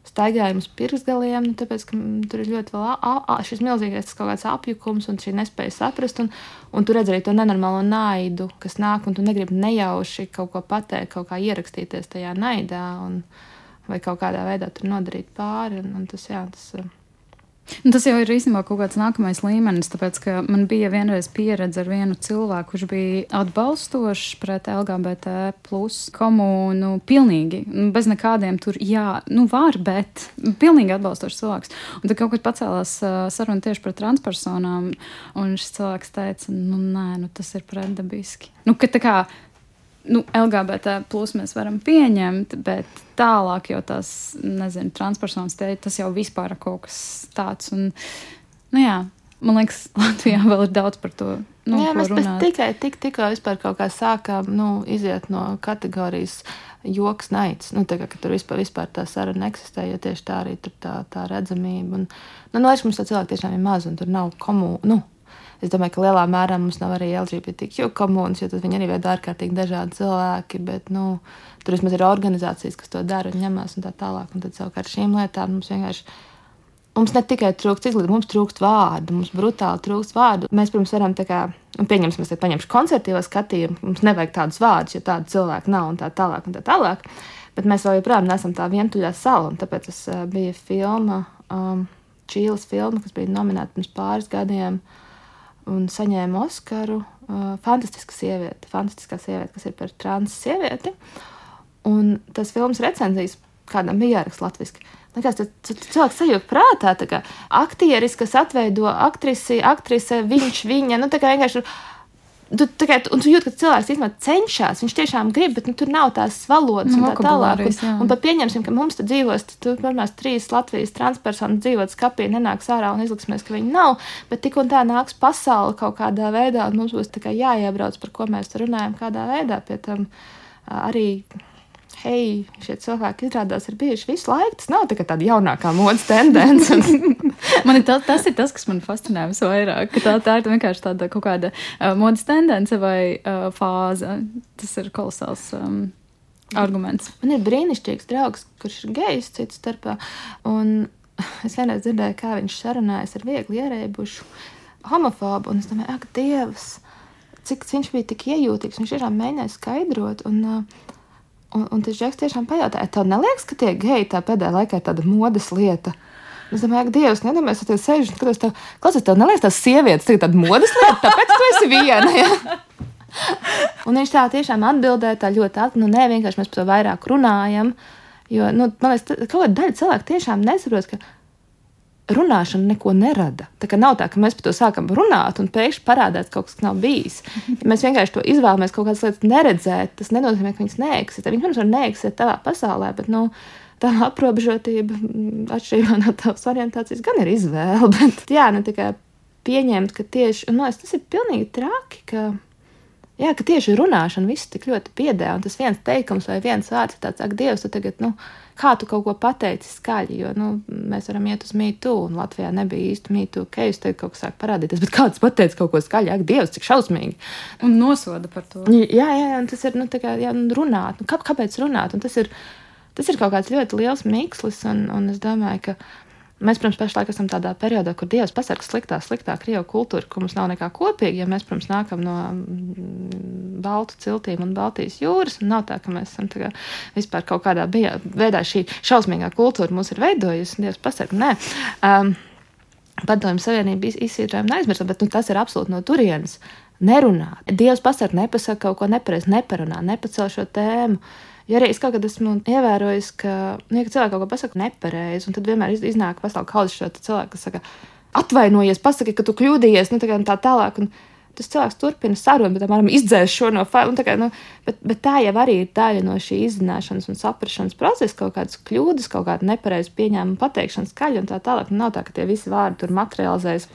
staigājam uz pirkstgaliem, nu, tāpēc, ka mm, tur ir ļoti vēl a, a, šis milzīgais kaut kāds apjukums un šī nespēja saprast. Un, un tur redz arī to nenormālo naidu, kas nāk, un tu negribi nejauši kaut ko pateikt, kaut kā ierakstīties tajā naidā un, vai kaut kādā veidā tur nodarīt pāri. Un, un tas, jā, tas, Nu, tas jau ir īstenībā kaut kāds nākamais līmenis, tāpēc ka man bija vienreiz pieredze ar vienu cilvēku, kurš bija atbalstošs pret LGBT plus komunu. Pilnīgi, nu, bez nekādiem tur, jā, nu var, bet pilnīgi atbalstošs cilvēks. Un tad kaut kad pacēlās uh, saruna tieši par transpersonām, un šis cilvēks teica, nu nē, nu tas ir pretdabiski. Nu, ka tā kā nu, LGBT plus mēs varam pieņemt, bet tālāk jau tās, nezinu, transpersonas te, tas jau vispār kaut kas tāds. Un, nu jā, man liekas, Latvijā vēl ir daudz par to. Nu, jā, mēs tikai tik, tikko vispār kaut kā sākām nu, iziet no kategorijas joks, naids. Nu, tā kā tur vispār, vispār tā saruna eksistē, jo tieši tā arī tur tā, tā redzamība. Un, nu, nu, mums tā cilvēki tiešām ir maz, un tur nav komu, nu, Es domāju, ka lielā mērā mums nav arī LGBTQ komunas, jo tad viņi arī veido ārkārtīgi dažādi cilvēki. Bet, nu, tur vismaz ir organizācijas, kas to dara un ņemās un tā tālāk. Un tad savukārt šīm lietām mums vienkārši. Mums ne tikai trūkst izglītība, mums trūkst vārdu, mums brutāli trūkst vārdu. Mēs, protams, varam tā kā, un pieņemsim, mēs te paņemsim koncertīvo skatījumu, mums nevajag tādus vārdus, jo tādu cilvēku nav un tā tālāk. Un tā tālāk. Bet mēs vēl joprojām neesam tā vientuļā sala, un tāpēc tas uh, bija filma, um, Čīles filma, kas bija nominēta pirms pāris gadiem. Uh, un saņēma Oskaru. Uh, fantastiska sieviete, fantastiskā sieviete, kas ir par trans sievieti. Un tas filmas recenzijas kādam bija jāraksta latviešu. Likās, tas cilvēks sajūt prātā, ka aktieris, kas atveido aktrisi, aktrise, viņš, viņa, nu tā kā vienkārši Tu, tikai, un tu jūti, ka cilvēks īstenībā cenšas, viņš tiešām grib, bet nu, tur nav tās valodas nu, un tā tālāk. Un, un pat pieņemsim, ka mums te dzīvos, tur pirmās trīs Latvijas transpersonas dzīvot skapī, nenāks ārā un izliksimies, ka viņi nav, bet tik un tā nāks pasaule kaut kādā veidā, un mums būs tikai jāiebrauc, par ko mēs runājam, kādā veidā pie tam arī hei, šie cilvēki izrādās ir bijuši visu laiku. Tas nav tikai tāda jaunākā modes tendence. man ir tas, tas ir tas, kas man fascinē visvairāk. Tā, tā ir vienkārši tāda kaut kāda uh, modes tendence vai uh, fāze. Tas ir kolosāls. Um, Arguments. Man ir brīnišķīgs draugs, kurš ir gejs cits starpā. Un es vienreiz dzirdēju, kā viņš sarunājas ar viegli ierēbušu homofobu. Un es domāju, ak, Dievs, cik viņš bija tik iejūtīgs. Viņš tiešām mēģināja skaidrot. Un, uh, Un, un tas žeks tiešām pajautāja, tev neliekas, ka tie geji tā pēdējā laikā ir tāda modes lieta? Es domāju, ka Dievs, nedomājies, ka tev sēž un skaties, tev, klausies, tev neliekas tās sievietes, ir tāda modes lieta, tāpēc tu esi viena. Ja? un viņš tā tiešām atbildēja tā ļoti ātri, nu nē, vienkārši mēs par to vairāk runājam. Jo, nu, man liekas, kaut kāda daļa cilvēku tiešām nesaprot, ka runāšana neko nerada. Tā kā nav tā, ka mēs par to sākam runāt, un pēkšņi parādās kaut kas, kas nav bijis. Ja mēs vienkārši to izvēlamies kaut kādas lietas neredzēt, tas nenozīmē, ka viņas neeksistē. Viņas, protams, var neeksistēt tavā pasaulē, bet nu, tā aprobežotība, mm, atšķirībā no tavas orientācijas, gan ir izvēle. Bet jā, ne tikai pieņemt, ka tieši nu, tas ir pilnīgi traki. Ka, jā, ka tieši runāšana visu tik ļoti piedēvē, un tas viens teikums vai viens vārds ir tāds, ak, Dievs, tu tagad, nu, kā tu kaut ko pateici skaļi, jo, nu, mēs varam iet uz mītu, un Latvijā nebija īsti mītu, ka es te kaut kas sāk parādīties, bet kāds pateica kaut ko skaļi, ak, Dievs, cik šausmīgi. Un nosoda par to. Jā, jā, jā, un tas ir, nu, tā kā, jā, nu, runāt, nu, kā, kāpēc runāt, un tas ir, tas ir kaut kāds ļoti liels mikslis, un, un es domāju, ka Mēs, protams, pašlaik esam tādā periodā, kur Dievs pasargā sliktā, sliktā krievu kultūra, kur mums nav nekā kopīga. Ja mēs, protams, nākam no mm, Baltu ciltīm un Baltijas jūras, un nav tā, ka mēs esam tā vispār kaut kādā bijā, veidā šī šausmīgā kultūra mūs ir veidojusi. Dievs pasargā, nē. Um, Padomju Savienība izsītrājuma neaizmirstam, bet nu, tas ir absolūti no turienes. Nerunāt. Dievs pasargā, nepasaka kaut ko nepareizi, neparunā, nepacel šo tēmu. Ja arī es kaut kad esmu ievērojis, ka, nu, ja cilvēki kaut ko pasaka nepareizi, un tad vienmēr iznāk pastāv kaut kāds cilvēks, kas saka, atvainojies, pasaki, ka tu kļūdījies, nu, tā, tā tālāk. Un, tas cilvēks turpina sarunu, bet apmēram izdzēs šo no faila. Kā, nu, bet, bet tā jau arī ir daļa no šī izzināšanas un saprašanas procesa, kaut kādas kļūdas, kaut kāda nepareiza pieņēmuma pateikšana skaļi un tā tālāk. Nu, nav tā, ka tie visi vārdi tur materializējas.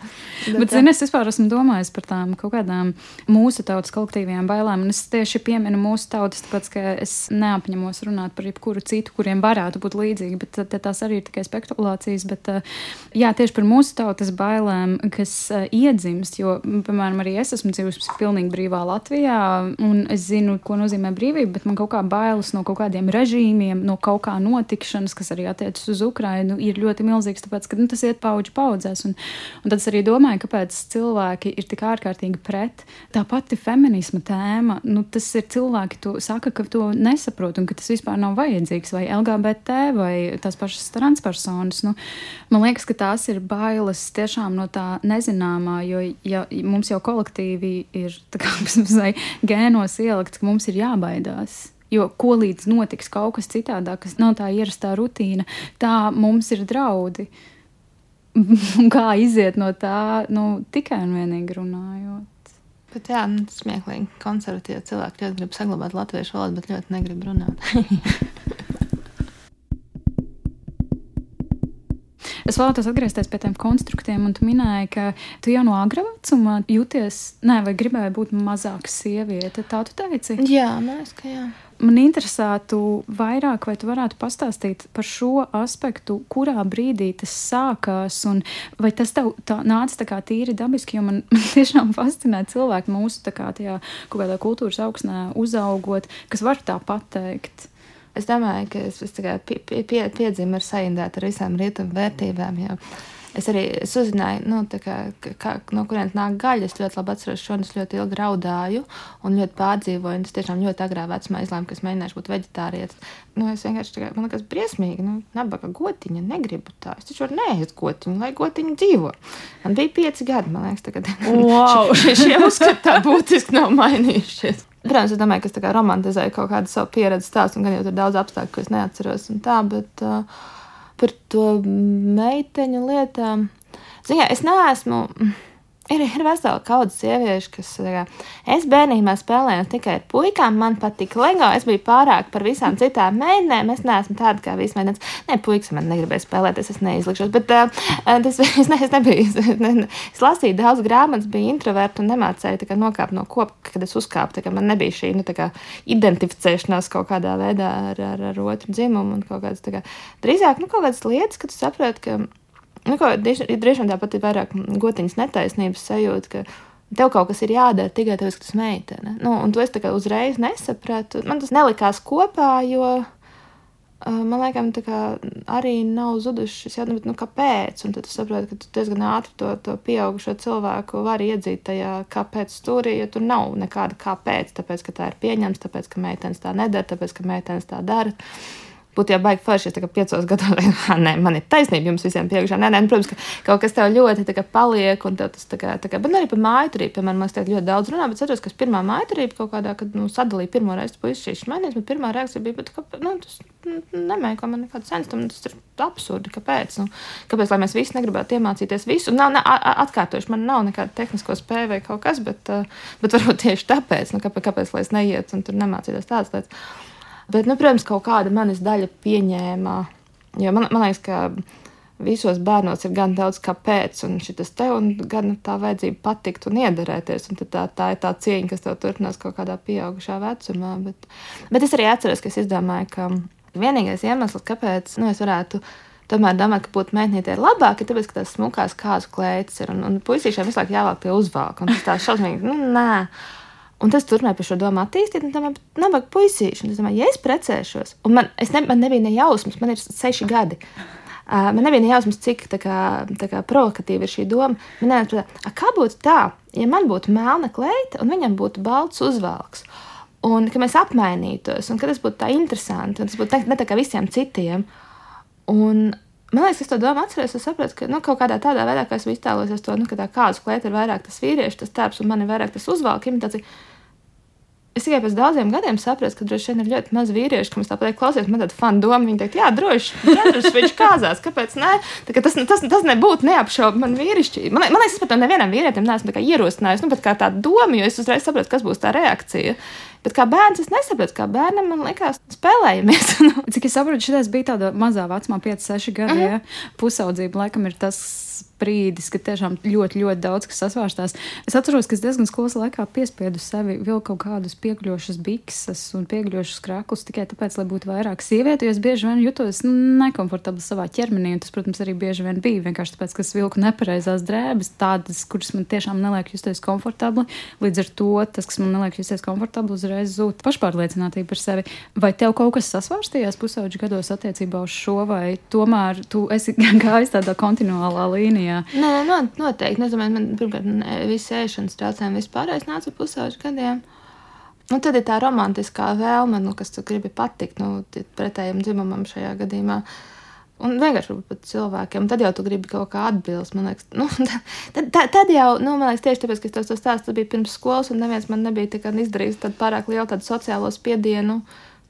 Bet, bet zini, es vispār esmu domājis par tām kaut kādām mūsu tautas kolektīvajām bailēm, un es tieši pieminu mūsu tautas, tāpēc, ka es neapņemos runāt par jebkuru citu, kuriem varētu būt līdzīgi, bet tās arī ir tikai spekulācijas. Bet, jā, tieši par mūsu tautas bailēm, kas iedzimst, jo, piemēram, arī es esmu dzīvojusi pilnīgi brīvā Latvijā, un es zinu, ko nozīmē brīvība, bet man kaut kā bailes no kaut kādiem režīmiem, no kaut kā notikšanas, kas arī attiecas uz Ukrajinu, ir ļoti milzīgs, tāpēc, ka nu, tas iet paudžu paudzēs. Un, un tad es arī domāju, kāpēc cilvēki ir tik ārkārtīgi pret. Tā pati feminisma tēma, nu, tas ir cilvēki, to saka, ka to nesaprot un ka tas vispār nav vajadzīgs, vai LGBT, vai tās pašas transpersonas. Nu, man liekas, ka tās ir bailes tiešām no tā nezināmā, jo ja mums jau kolektīvi kolektīvi ir kā, gēnos ielikt, ka mums ir jābaidās. Jo ko līdz notiks kaut kas citādāk, kas nav tā ierastā rutīna, tā mums ir draudi. Un kā iziet no tā, nu, tikai un vienīgi runājot. Bet jā, nu, smieklīgi. Konservatīvi cilvēki ļoti grib saglabāt latviešu valodu, bet ļoti negrib runāt. Es vēlētos atgriezties pie tiem konstruktiem, un tu minēji, ka tu jau no agrā vecuma jūties, ne, vai gribēji būt mazāka sieviete. Tā tu teici? Jā, liekas, ka jā. Man interesētu vairāk, vai tu varētu pastāstīt par šo aspektu, kurā brīdī tas sākās, un vai tas tev tā, nāca tā kā tīri dabiski, jo man, man tiešām fascinē cilvēki mūsu tā kā tajā kaut kādā kultūras augsnē uzaugot, kas var tā pateikt. Es domāju, ka es, es pie, pie, piedzimu ar saindētu ar visām rietumu vērtībām. Jo es arī es uzzināju, nu, kā, kā, no kurienes nāk gaļa. Es ļoti labi atceros un es ļoti ilgi raudāju un ļoti pārdzīvoju. Es tiešām ļoti agrā vecumā izlēmu, ka es mēģināšu būt vegetārietis. Nu, es vienkārši tā kā, man liekas, briesmīgi, nu, nabaga gotiņa, negribu tā. Es taču varu neēst gotiņu, lai gotiņa dzīvo. Man bija pieci gadi, man liekas, tagad wow. šie, šie uzskati tā būtiski nav mainījušies. Protams, es domāju, ka es romantizēju kaut kādu savu pieredzi stāstu, un gan jau tur daudz apstākļu, ko es neatceros. Tā, bet uh, par to meiteņu lietām. Ziniet, es neesmu. Ir, ir vesela kaudze sieviešu, kas kā, es bērnībā spēlēju tikai ar puikām. Man patīk LEGO. Es biju pārāk par visām citām meitenēm. Es neesmu tāda kā visas meitenes. Nē, puikas man negribēja spēlēties, es neizlikšos. Bet uh, tas, es, ne, es nebiju. Es, ne, es lasīju daudz grāmatas, biju introverta un nemācēju kā, nokāpt no kopa, kad es uzkāpu. Kā, man nebija šī nu, kā, identificēšanās kaut kādā veidā ar, ar, ar otru dzimumu un kaut kādas kā, drīzāk nu, kaut kādas lietas, kad tu saproti, ka nu, droši vien tāpat ir vairāk gotiņas netaisnības sajūta, ka tev kaut kas ir jādara tikai tāpēc, ka tas ir meitene. Nu, un to es uzreiz nesapratu. Man tas nelikās kopā, jo man liekas, arī nav zudušas šis jautājums, nu, kāpēc. Un tad tu saproti, ka tu diezgan ātri to, to pieaugušo cilvēku vari iedzīt tajā kāpēc stūrī, jo tur nav nekāda kāpēc. Tāpēc, ka tā ir pieņemts, tāpēc, ka meitenes tā nedara, tāpēc, ka meitenes tā dara. Būtu jau baigi forši, ja piecos gados, vai nē, man ir taisnība jums visiem priekšā. Nē, nē, nu, protams, ka kaut kas tev ļoti kā, paliek, un tas tā kā, tā kā, bet arī par mājturību, piemēram, mēs tagad ļoti daudz runājam, bet atceros, ka pirmā mājturība kaut kādā, kad nu, sadalīja pirmo reizi puikas šīs mainīs, bet pirmā reakcija bija, bet, ka, nu, tas nu, nemēģina man nekādu sensu, tam tas ir absurdi, kāpēc, nu, kāpēc, lai mēs visi negribētu iemācīties visu, nav, ne, atkārtoši, man nav nekāda tehnisko spēja vai kaut kas, bet, bet varbūt tieši tāpēc, nu, kāpēc, kāpēc lai es neietu un tur nemācītos tādas lietas. Bet, nu, protams, kaut kāda manas daļa pieņēma. Jo man, man liekas, ka visos bērnos ir gan daudz kāpēc, un šis te, un gan tā vajadzība patikt un iederēties. Un tā, tā ir tā cieņa, kas tev turpinās kaut kādā pieaugušā vecumā. Bet, bet es arī atceros, ka es izdomāju, ka vienīgais iemesls, kāpēc nu, es varētu. Tomēr domāju, ka būt meitnītē ir labāk, ir tāpēc, ka tās smukās kāzu klētas ir un, un puisīšiem visu laiku jāvelk tie uzvalki. Un tas tā šausmīgi, nu, nē. Un tas turpināja par šo domu attīstīt, un tam nabaga puisīši. Es domāju, ja es precēšos, un man, ne, man nebija ne jausmas, man ir seši gadi. Uh, man nebija ne jausmas, cik tā kā, tā kā provokatīva ir šī doma. Man liekas, kā būtu tā, ja man būtu melna kleita un viņam būtu balts uzvalks. Un ka mēs apmainītos, un ka tas būtu tā interesanti, un tas būtu ne, ne tā kā visiem citiem. Un, Man liekas, es to domu atceros. Es saprotu, ka nu, kaut kādā tādā veidā, kā es iztēlojos to, nu, ka tā kādas klēta ir vairāk tas vīriešu, tas tēps, un man ir vairāk tas uzvalk imitācija. Es tikai pēc daudziem gadiem sapratu, ka droši vien ir ļoti maz vīriešu, kam es tāpat klausies, man tāda fanu doma. Viņi teikt, jā, droši, droši viņš kāzās, kāpēc ne? Tā, tas, tas, tas nebūtu neapšaubāmi man vīrišķi. Man, man liekas, es pat nevienam vīrietim neesmu ierosinājis, nu, kā tādu domu, jo es uzreiz saprotu, kas būs tā reakcija. Bet kā bērns, es nesaprotu, kā bērnam man liekas, spēlējamies. Cik es saprotu, šis bija tādā mazā vecumā, 5, 6 gadi. Uh -huh. ja? Pusaudzība laikam ir tas brīdis, kad tiešām ļoti, ļoti daudz kas sasvārstās. Es atceros, ka es diezgan skolas laikā piespiedu sevi vēl kaut kādus piekļuvušas bikses un piekļuvušas krāklus tikai tāpēc, lai būtu vairāk sievieti, jo es bieži vien jutos nu, nekomfortabli savā ķermenī, tas, protams, arī bieži vien bija vienkārši tāpēc, ka es vilku nepareizās drēbes, tādas, kuras man tiešām neliek justies komfortabli. Līdz ar to tas, kas man neliek justies komfortabli, uzreiz zūd pašpārliecinātība par sevi. Vai tev kaut kas sasvārstījās pusauģu gados attiecībā uz šo, vai tomēr tu esi gājis tādā kontinuālā līnijā? Jā. Nē, nē, noteikti. Es domāju, man pirmkārt, viss ēšanas traucējumi vispārējais nāca pusauģu gadiem. Un tad ir tā romantiskā vēlme, nu, kas tu gribi patikt nu, pretējiem dzimumam šajā gadījumā. Un vienkārši pat cilvēkiem. Tad jau tu gribi kaut kā atbildēt. Man liekas, nu, tad, tad, tad jau, nu, man liekas, tieši tāpēc, ka tas bija pirms skolas, un neviens man nebija izdarījis tādu pārāk lielu tādu sociālo spiedienu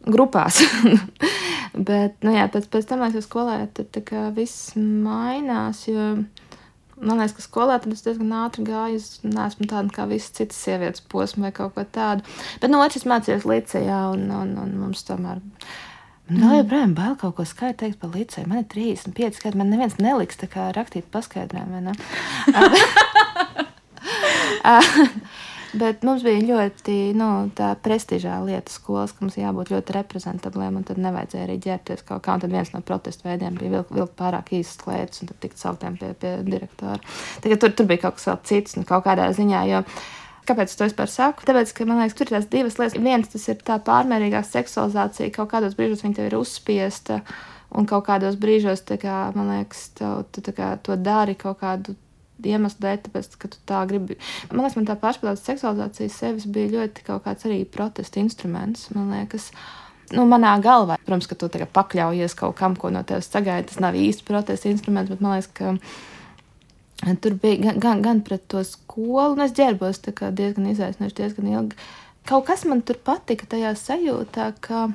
grupās. Bet, nu, jā, pēc, pēc tam, kad es skolēju, tad viss mainās. Jo, Man liekas, ka skolā tad es diezgan ātri gāju. Es neesmu tāda kā visas citas sievietes posma vai kaut ko tādu. Bet no otras mācījos līdzekļā, un, un, un mums tomēr. Man vēl joprojām bail kaut ko skaitu teikt par līdzekļu. Man ir 35 gadi, man neviens neliks tā kā rakstīt paskaidrojumu. Bet mums bija ļoti nu, prestižā lieta skolas, ka mums jābūt ļoti reprezentabliem, un tad nevajadzēja arī ģērbties kaut kā. Un tad viens no protestu veidiem bija vilkt vilk pārāk īsas klētas un tad tikt sauktiem pie, pie direktora. Tagad tur, tur bija kaut kas vēl cits, nu, kaut kādā ziņā. Jo, Kāpēc to vispār saku? Tāpēc, ka man liekas, tur ir tās divas lietas. Viens, tas ir tā pārmērīgā seksualizācija, kaut kādos brīžos viņa tev ir uzspiesta. Un kaut kādos brīžos, kā, man liekas, tev, tu kā, to dari kaut kādu iemeslu dēļ, tāpēc, ka tu tā gribi. Man liekas, man tā pašpildāta seksualizācija sevis bija ļoti kaut kāds arī protesta instruments. Man liekas, nu, manā galvā, protams, ka tu pakļaujies kaut kam, ko no tevis sagaida. Tas nav īsti protesta instruments, bet man liekas, ka tur bija gan, gan, gan pret to skolu, un es ģērbos diezgan izaicinoši, diezgan ilgi. Kaut kas man tur patika tajā sajūtā, ka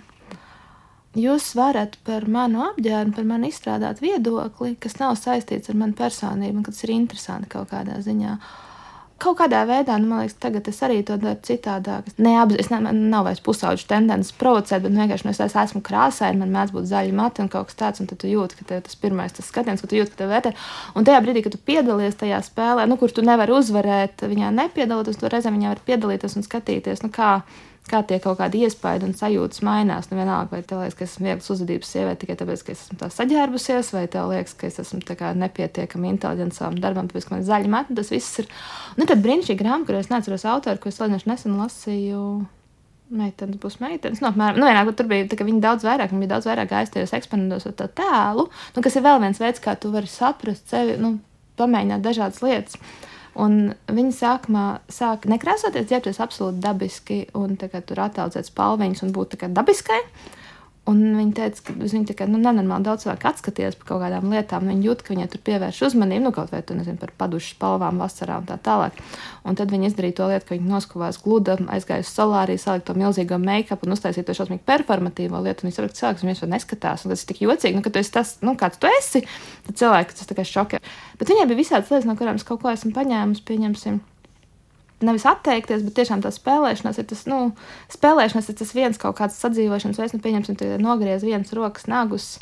jūs varat par manu apģērbu, par manu izstrādāt viedokli, kas nav saistīts ar manu personību, un kas ir interesanti kaut kādā ziņā. Kaut kādā veidā, nu, man liekas, tagad es arī to daru citādāk. Neapzināti, ne, man nav vairs pusauģis tendences provocēt, bet vienkārši nu, es esmu krāsaini, man mēdz būt zaļi mati un kaut kas tāds, un tu jūti, ka tas pirmais tas skatiens, ka tu jūti, ka tev vērtē. Un tajā brīdī, kad tu piedalies tajā spēlē, nu, kur tu nevari uzvarēt, viņā nepiedaloties, tu reizēm viņā var piedalīties un skatīties, nu, kā kā tie kaut kādi iespaidi un sajūtas mainās. Nu, vienalga, vai tev liekas, ka esmu viegls uzvedības sieviete tikai tāpēc, ka es esmu tā saģērbusies, vai tev liekas, ka es esmu nepietiekami inteliģents savam darbam, tāpēc, ka man ir zaļi mati. Tas viss ir. Un tad brīnišķīgi grāmata, kur es neatceros autoru, ko es nesen lasīju. Meitenes būs meitenes. Nu, apmēram, nu, vienā, tur bija tā, viņa daudz vairāk, viņa bija daudz vairāk aiztajos eksperimentos ar tā tēlu, nu, kas ir vēl viens veids, kā tu vari saprast sevi, nu, pamēģināt dažādas lietas. Uh, Un viņa sākumā sāka nekrāsoties, ģērbties absolūti dabiski un tur attēlot spalviņas un būt dabiskai. Un viņa teica, ka uz viņu tā kā nu, nenormāli daudz cilvēku atskatījās par kaut kādām lietām. Viņa jūt, ka viņai tur pievērš uzmanību, nu, kaut vai tu nezini par padušu spalvām vasarā un tā tālāk. Un tad viņa izdarīja to lietu, ka viņa noskavās gluda, aizgāja uz solāriju, salika to milzīgo make-up un uztaisīja to šausmīgi performatīvo lietu. Un viņa saprata, ka cilvēks viņus vēl neskatās. Un tas ir tik jocīgi, nu, ka tu esi tas, nu, kāds tu esi. Tad cilvēks tas tā kā šokē. Bet viņai bija visādas lietas, no kurām es kaut ko esmu paņēmusi, pieņemsim nevis atteikties, bet tiešām tā spēlēšanās ir tas, nu, spēlēšanās ir tas viens kaut kāds sadzīvošanas veids, nu, pieņemsim, nogriez vienas rokas nagus.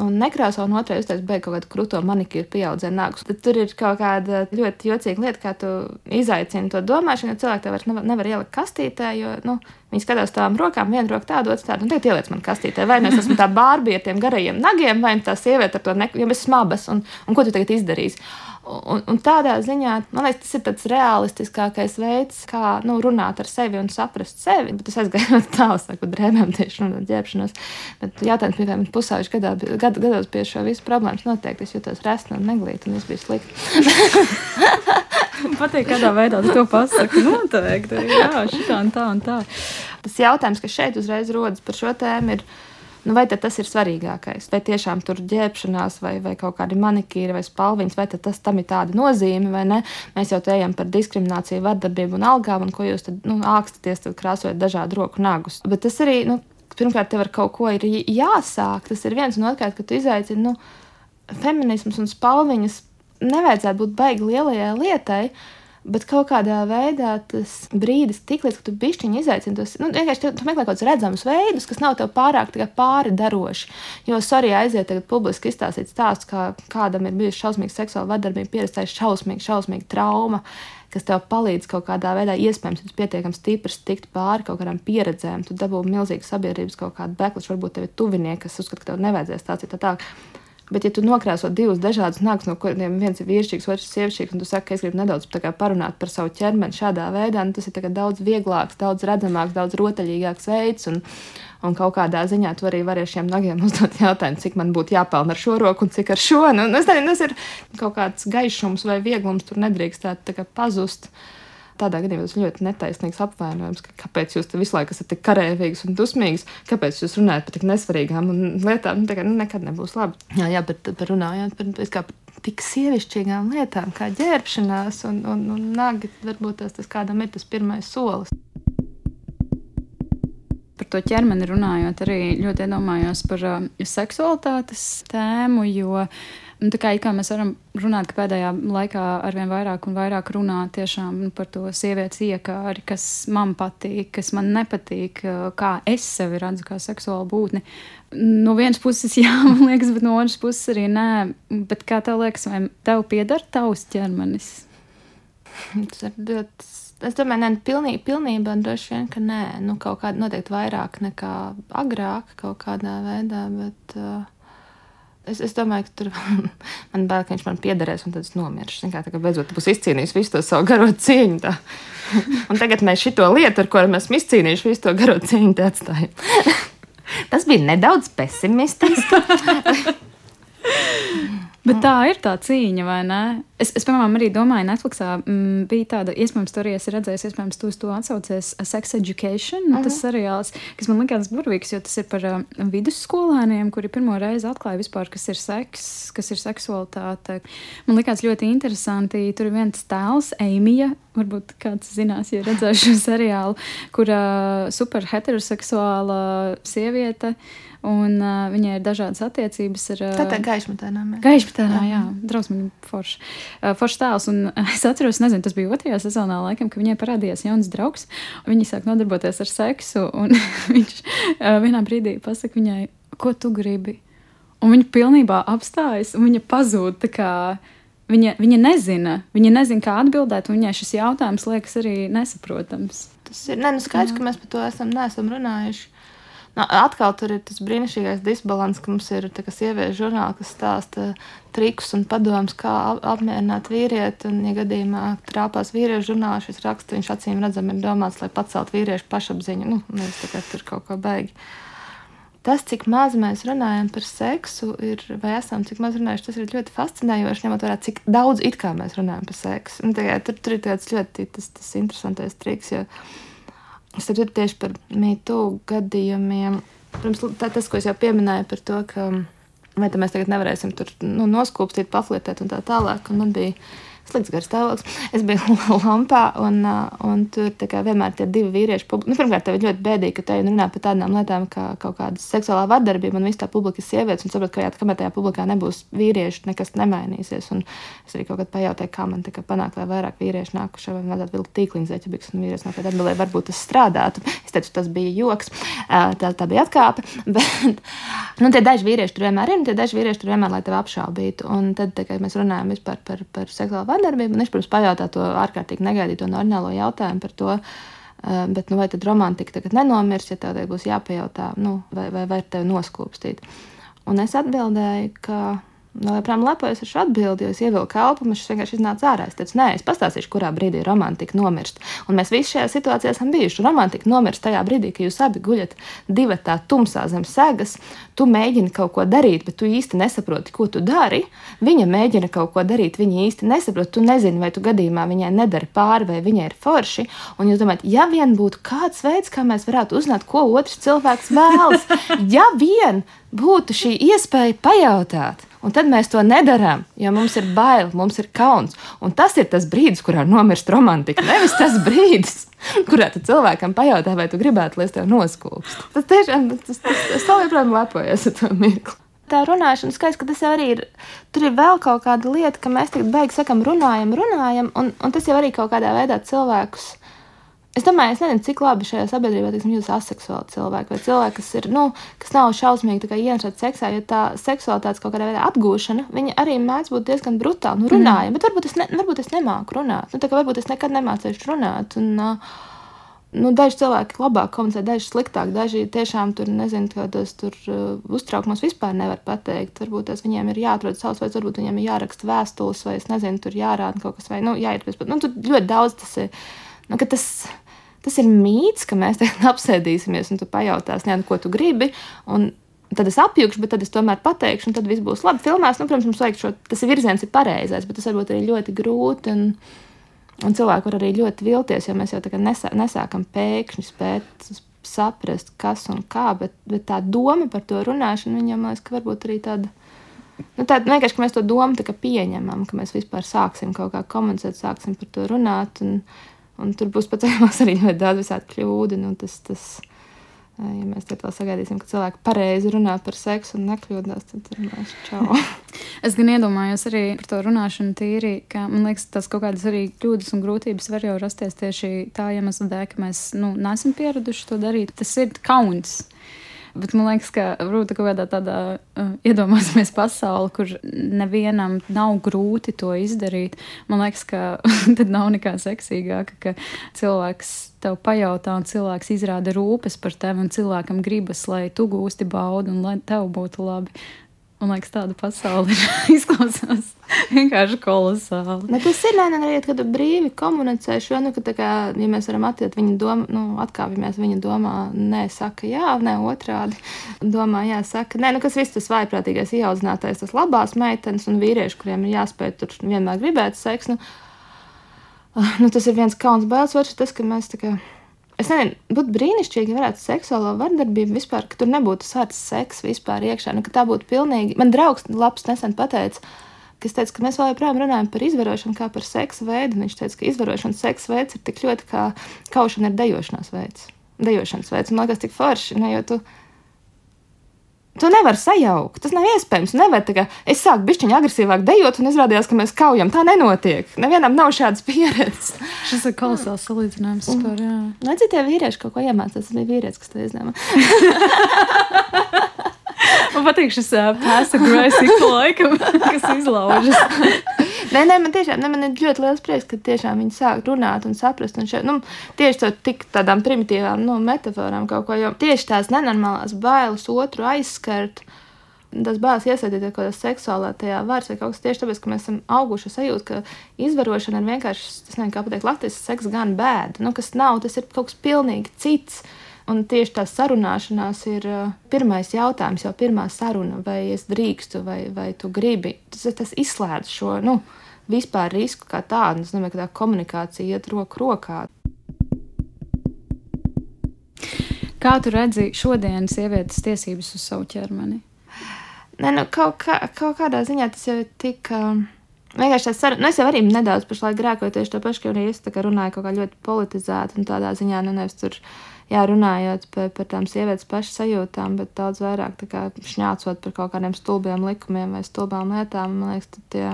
Un nekrāso, un otrais uztaisīja beigu kaut kādu krūto manikīru, pieaudzē nagus. Tad tur ir kaut kāda ļoti jocīga lieta, kā tu izaicini to domāšanu, jo cilvēki tev vairs nevar, nevar ielikt kastītē, jo, nu, viņi skatās tām rokām, viena roka tāda, otrs tāda, un tagad ieliec man kastītē. Vai nu es esmu tā bārbija ar tiem garajiem nagiem, vai tā sieviete ar to neku, jo es esmu abas, un, un ko tu tagad izdarīsi? Un, un tādā ziņā man liekas, tas ir tāds realistiskākais veids, kā nu, runāt ar sevi un saprast sevi. Bet es aizgāju tālu, saku, drēbēm tieši runāt ģērbšanos. Bet jautājums, piemēram, pusauģis gadā, gad, gados pie šo visu problēmas noteikti es jutos resna un neglīta un viss bija slikti. Patīk, kādā veidā tu to pasaki. Noteikti, jā, šitā un tā un tā. Tas jautājums, kas šeit uzreiz rodas par šo tēmu, ir Nu, vai tas ir svarīgākais? Vai tiešām tur ģērbšanās, vai, vai kaut kādi manikīri, vai spalviņas, vai tas tam ir tāda nozīme, vai ne? Mēs jau te ejam par diskrimināciju, vardarbību un algām, un ko jūs tad nu, ākstaties, tad krāsojat dažādu roku nagus. Bet tas arī, nu, pirmkārt, tev ar kaut ko ir jāsāk. Tas ir viens, un otrkārt, ka tu izaicini, nu, feminisms un spalviņas nevajadzētu būt baigi lielajai lietai. Bet kaut kādā veidā tas brīdis, tik līdz tu bišķiņi izaicini tos, nu, vienkārši tu, tu meklē kaut kādus redzamus veidus, kas nav tev pārāk pāri daroši. Jo, sorry, aiziet tagad publiski izstāstīt stāstu, kā kādam ir bijusi šausmīga seksuāla vardarbība, pieredzējis šausmīga, šausmīga trauma kas tev palīdz kaut kādā veidā, iespējams, pietiekami stiprs, tikt pāri kaut kādām pieredzēm. Tu dabū milzīgu sabiedrības kaut kādu beklišu, varbūt tev ir tuvinieki, kas uzskata, ka tev nevajadzēs ir tā tālāk. Bet, ja tu nokrāso divus dažādus nagus, no kuriem viens ir vīrišķīgs, otrs ir sievišķīgs, un tu saki, ka es gribu nedaudz parunāt par savu ķermeni šādā veidā, nu, tas ir daudz vieglāks, daudz redzamāks, daudz rotaļīgāks veids. Un, un kaut kādā ziņā tu arī vari ar šiem nagiem uzdot jautājumu, cik man būtu jāpelna ar šo roku un cik ar šo. Nu, es nezinu, tas ir kaut kāds gaišums vai vieglums, tur nedrīkst pazust. Uh, tādā gadījumā tas ļoti netaisnīgs apvainojums, ka kāpēc jūs visu laiku esat tik karēvīgs un dusmīgs, kāpēc jūs runājat par tik nesvarīgām lietām. Nu, tā kā nu, nekad nebūs labi. Jā, jā bet, bet runājot par, kā, par tik sievišķīgām lietām, kā ģērbšanās un, un, un nagi, varbūt tas, tas kādam ir tas pirmais solis par to ķermeni runājot, arī ļoti iedomājos par uh, seksualitātes tēmu, jo Nu, tā kā, kā mēs varam runāt, ka pēdējā laikā arvien vairāk un vairāk runā tiešām nu, par to sievietes iekāri, kas man patīk, kas man nepatīk, kā es sevi redzu kā seksuālu būtni. No vienas puses, jā, man liekas, bet no otras puses arī nē. Bet kā tev liekas, vai tev pieder tavs ķermenis? Tas ir ļoti Es domāju, ne pilnīgi, pilnībā droši vien, ka nē, nu, kaut kāda noteikti vairāk nekā agrāk, kaut kādā veidā. Bet, uh, es, es domāju, ka tur man bail, ka viņš man piederēs, un tad es nomiršu. Kā, tā kā beidzot būs izcīnījis visu to savu garo cīņu. Tā. Un tagad mēs šo lietu, ar ko mēs esam izcīnījuši, visu to garo cīņu atstājam. Tas bija nedaudz pesimistiski. Bet tā ir tā cīņa, vai ne? Es, es piemēram, arī domāju, Netflixā m, mm, bija tāda, iespējams, tur arī redzējis, iespējams, tu uz to atsaucies Sex Education, uh -huh. tas seriāls, kas man likās burvīgs, jo tas ir par uh, vidusskolēniem, kuri pirmo reizi atklāja vispār, kas ir seks, kas ir seksualitāte. Man likās ļoti interesanti. Tur ir viens tēls, Eimija, varbūt kāds zinās, ja redzējuši šo seriālu, kur uh, super heteroseksuāla sieviete. Un uh, viņai ir dažādas attiecības ar. Uh, tā tā gaišmetēnā. Gaišmetēnā, jā, jā drausmīgi forši. Uh, forši tēls. Un es atceros, nezinu, tas bija otrajā sezonā, laikam, ka viņai parādījās jauns draugs. Viņi sāk nodarboties ar seksu. Un viņš uh, vienā brīdī pasaka viņai, ko tu gribi. Un viņa pilnībā apstājas un viņa pazūd. Viņa, viņa nezina, viņa nezina, kā atbildēt, un viņai šis jautājums liekas arī nesaprotams. Tas ir ne, nu skaidrs, ka mēs par to esam, neesam runājuši. Nu, atkal tur ir tas brīnišķīgais disbalans, ka mums ir sieviešu žurnāli, kas stāsta trikus un padomus, kā apmierināt vīrieti. Un, ja gadījumā trāpās vīriešu žurnālā šis raksts, viņš acīm redzami ir domāts, lai paceltu vīriešu pašapziņu. Nu, nevis tikai tur kaut ko beigi. Tas, cik maz mēs runājam par seksu, ir, vai esam cik maz runājuši, tas ir ļoti fascinējoši, ņemot vērā, cik daudz it kā mēs runājam par seksu. Un, tagad, tur, tur ir tāds ļoti tas, tas interesantais triks. Jo, Es saprotu tieši par mītu gadījumiem. Pirms, tā, tas, ko es jau pieminēju par to, ka vai mēs tagad nevarēsim tur nu, noskūpstīt, paflirtēt un tā tālāk. Un man bija slikts garstāvoklis. Es biju lampā, un, uh, un tur vienmēr tie divi vīrieši. Nu, pirmkārt, tev ir ļoti bēdīgi, ka te runā par tādām lietām kā kaut kāda seksuālā vardarbība, un viss tā publika ir sievietes. Un saprotu, ka jā, kamēr tajā publikā nebūs vīrieši, nekas nemainīsies. Un es arī kaut kad pajautāju, kā man kā panākt, lai vairāk vīriešu nāku šeit, vai vajadzētu vilkt tīkliņu zeķebiks, un vīrietis nākot atbildēja, varbūt tas strādātu. Es teicu, tas bija joks, uh, tā, tā bija atkāpe. Bet, nu, tie daži vīrieši tur vienmēr ir, un tie daži vīrieši tur vienmēr, lai tevi apšaubītu. Un tad, kad mēs runājam par, par, par seksuālu vardarbību, un viņš, protams, pajautā to ārkārtīgi negaidīto un ordinālo jautājumu par to. Eh, bet, nu, vai tad romantika tagad nenomirs, ja tev būs jāpajautā, nu, vai, vai, vai tevi noskūpstīt? Un es atbildēju, ka Vēl joprojām lepojas ar šo atbildi, jo es ievilku elpu, viņš vienkārši iznāca ārā. Es teicu, nē, es pastāstīšu, kurā brīdī romantika nomirst. Un mēs visi šajā situācijā esam bijuši. Romantika nomirst tajā brīdī, kad jūs abi guļat divi tā tumsā zem segas. Tu mēģini kaut ko darīt, bet tu īsti nesaproti, ko tu dari. Viņa mēģina kaut ko darīt, viņa īsti nesaprot. Tu nezini, vai tu gadījumā viņai nedari pāri, vai viņai ir forši. Un jūs domājat, ja vien būtu kāds veids, kā mēs varētu uzzināt, ko otrs cilvēks vēlas, ja vien būtu šī iespēja pajautāt. Un tad mēs to nedarām, jo mums ir bail, mums ir kauns. Un tas ir tas brīdis, kurā nomirst romantika. Nevis tas brīdis, kurā cilvēkam pajautā, vai tu gribētu, lai es tev noskūpstu. Tas tiešām, tas, tas, tas vēl joprojām lepojas ar to mirkli. Tā runāšana, skaidrs, ka tas jau arī ir. Tur ir vēl kaut kāda lieta, ka mēs tagad beigās sakām, runājam, runājam, un, un tas jau arī kaut kādā veidā cilvēkus Es domāju, es nezinu, cik labi šajā sabiedrībā teiksim, jūtas aseksuāli cilvēki vai cilvēki, kas, ir, nu, kas nav šausmīgi ienākti seksā, jo tā seksualitātes kaut kādā veidā atgūšana, viņa arī mēdz būt diezgan brutāla. Nu, runājam, mm. bet varbūt es, ne, varbūt es nemāku runāt. Nu, tā kā varbūt es nekad nemācīšu runāt. Un, uh, nu, daži cilvēki labāk komunicē, daži sliktāk, daži tiešām tur nezinu, kādos tur uh, uztraukumos vispār nevar pateikt. Varbūt tas viņiem ir jāatrod savs veids, varbūt viņiem ir jāraksta vēstules, vai es nezinu, tur jārāda kaut kas, vai nu, jāiet pēc. Nu, tur ļoti daudz tas ir. Nu, tas, tas ir mīts, ka mēs tagad apsēdīsimies un tu pajautāsi, ne, nu, ko tu gribi. Un tad es apjukšu, bet tad es tomēr pateikšu, un tad viss būs labi. Filmās, nu, protams, mums vajag šo, tas virziens ir pareizais, bet tas varbūt arī ļoti grūti. Un, un cilvēki var arī ļoti vilties, jo mēs jau tā kā nesā, nesākam pēkšņi spēt saprast, kas un kā, bet, bet tā doma par to runāšanu viņam liekas, ka varbūt arī tāda. Nu, tā vienkārši mēs to domu pieņemam, ka mēs vispār sāksim kaut kā komunicēt, sāksim par to runāt. Un, Un tur būs tam arī ļoti daudz visādi kļūdi. Nu, tas, tas, ja mēs te vēl sagaidīsim, ka cilvēki pareizi runā par seksu un nekļūdās, tad tur mēs čau. es gan iedomājos arī par to runāšanu tīri, ka man liekas, tas kaut kādas arī kļūdas un grūtības var jau rasties tieši tā iemesla dēļ, ka mēs nu, neesam pieraduši to darīt. Tas ir kauns. Bet man liekas, ka varbūt kaut kādā tādā uh, iedomāsimies pasauli, kur nevienam nav grūti to izdarīt. Man liekas, ka tad nav nekā seksīgāka, ka cilvēks tev pajautā, un cilvēks izrāda rūpes par tevi, un cilvēkam gribas, lai tu gūsti baudu un lai tev būtu labi. Man liekas, tāda pasaule izklausās vienkārši kolosāli. Ne, tas ir nē, arī, kad brīvi komunicē šo, nu, ka, kā, ja mēs varam attiekt viņa domu, nu, atkāpjamies viņa domā, nē, saka jā, nē, otrādi domā, jā, saka, nē, nu, kas viss tas vaiprātīgais, ieaudzinātais, tas labās meitenes un vīrieši, kuriem ir jāspēj tur vienmēr gribēt seksu, nu, nu, tas ir viens kauns bailes, otrs tas, ka mēs tā kā Es nezinu, būtu brīnišķīgi, ja varētu seksuālo vardarbību vispār, ka tur nebūtu sārts seks vispār iekšā. Nu, tā būtu pilnīgi. Man draugs labs nesen pateica, kas teica, ka mēs vēl joprojām runājam par izvarošanu kā par seksa veidu. Viņš teica, ka izvarošanas seksa veids ir tik ļoti kā kaušana ir dejošanās veids. Dejošanas veids. Man liekas, tik forši, ne, jo tu To nevar sajaukt. Tas nav iespējams. Nevar, kā, es sāku bišķiņu agresīvāk dejot, un izrādījās, ka mēs kaujam. Tā nenotiek. Nevienam nav šādas pieredzes. Šis ir kolosāls salīdzinājums. Par, Vai citie vīrieši kaut ko iemācās? Tas bija vīrietis, kas to izņēma. Man patīk šis uh, aggressive laikam, kas izlaužas. nē, nē, man tiešām ne, man ir ļoti liels prieks, ka tiešām viņi sāk runāt un saprast. Un šeit, nu, tieši ar tik tādām primitīvām nu, metaforām kaut ko, jo tieši tās nenormālās bailes otru aizskart. Tas bērns iesaistīts kaut kādā seksuālā tajā vārds vai kaut kas tieši tāpēc, ka mēs esam auguši sajūta, ka izvarošana ir vienkārši, tas nezinu, kā pateikt, Latvijas seks gan bēda, nu, kas nav, tas ir kaut kas pilnīgi cits. Un tieši tā sarunāšanās ir uh, pirmais jautājums, jau pirmā saruna, vai es drīkstu, vai, vai tu gribi. Tas, tas izslēdz šo nu, vispār risku kā tādu. Es domāju, ka tā komunikācija iet roku rokā. Kā tu redzi šodienas sievietes tiesības uz savu ķermeni? Nē, nu, kaut, kā, kaut kādā ziņā tas jau ir tik. Uh, Vienkārši tas ir. Nu, es jau arī nedaudz pašlaik grēkoju tieši to pašu, ka arī es runāju kaut kā ļoti politizēti un tādā ziņā, nu, nevis tur jā, runājot par, par tām sievietes pašu sajūtām, bet daudz vairāk kā, šņācot par kaut kādiem stulbiem likumiem vai stulbām lietām. Man liekas, tie,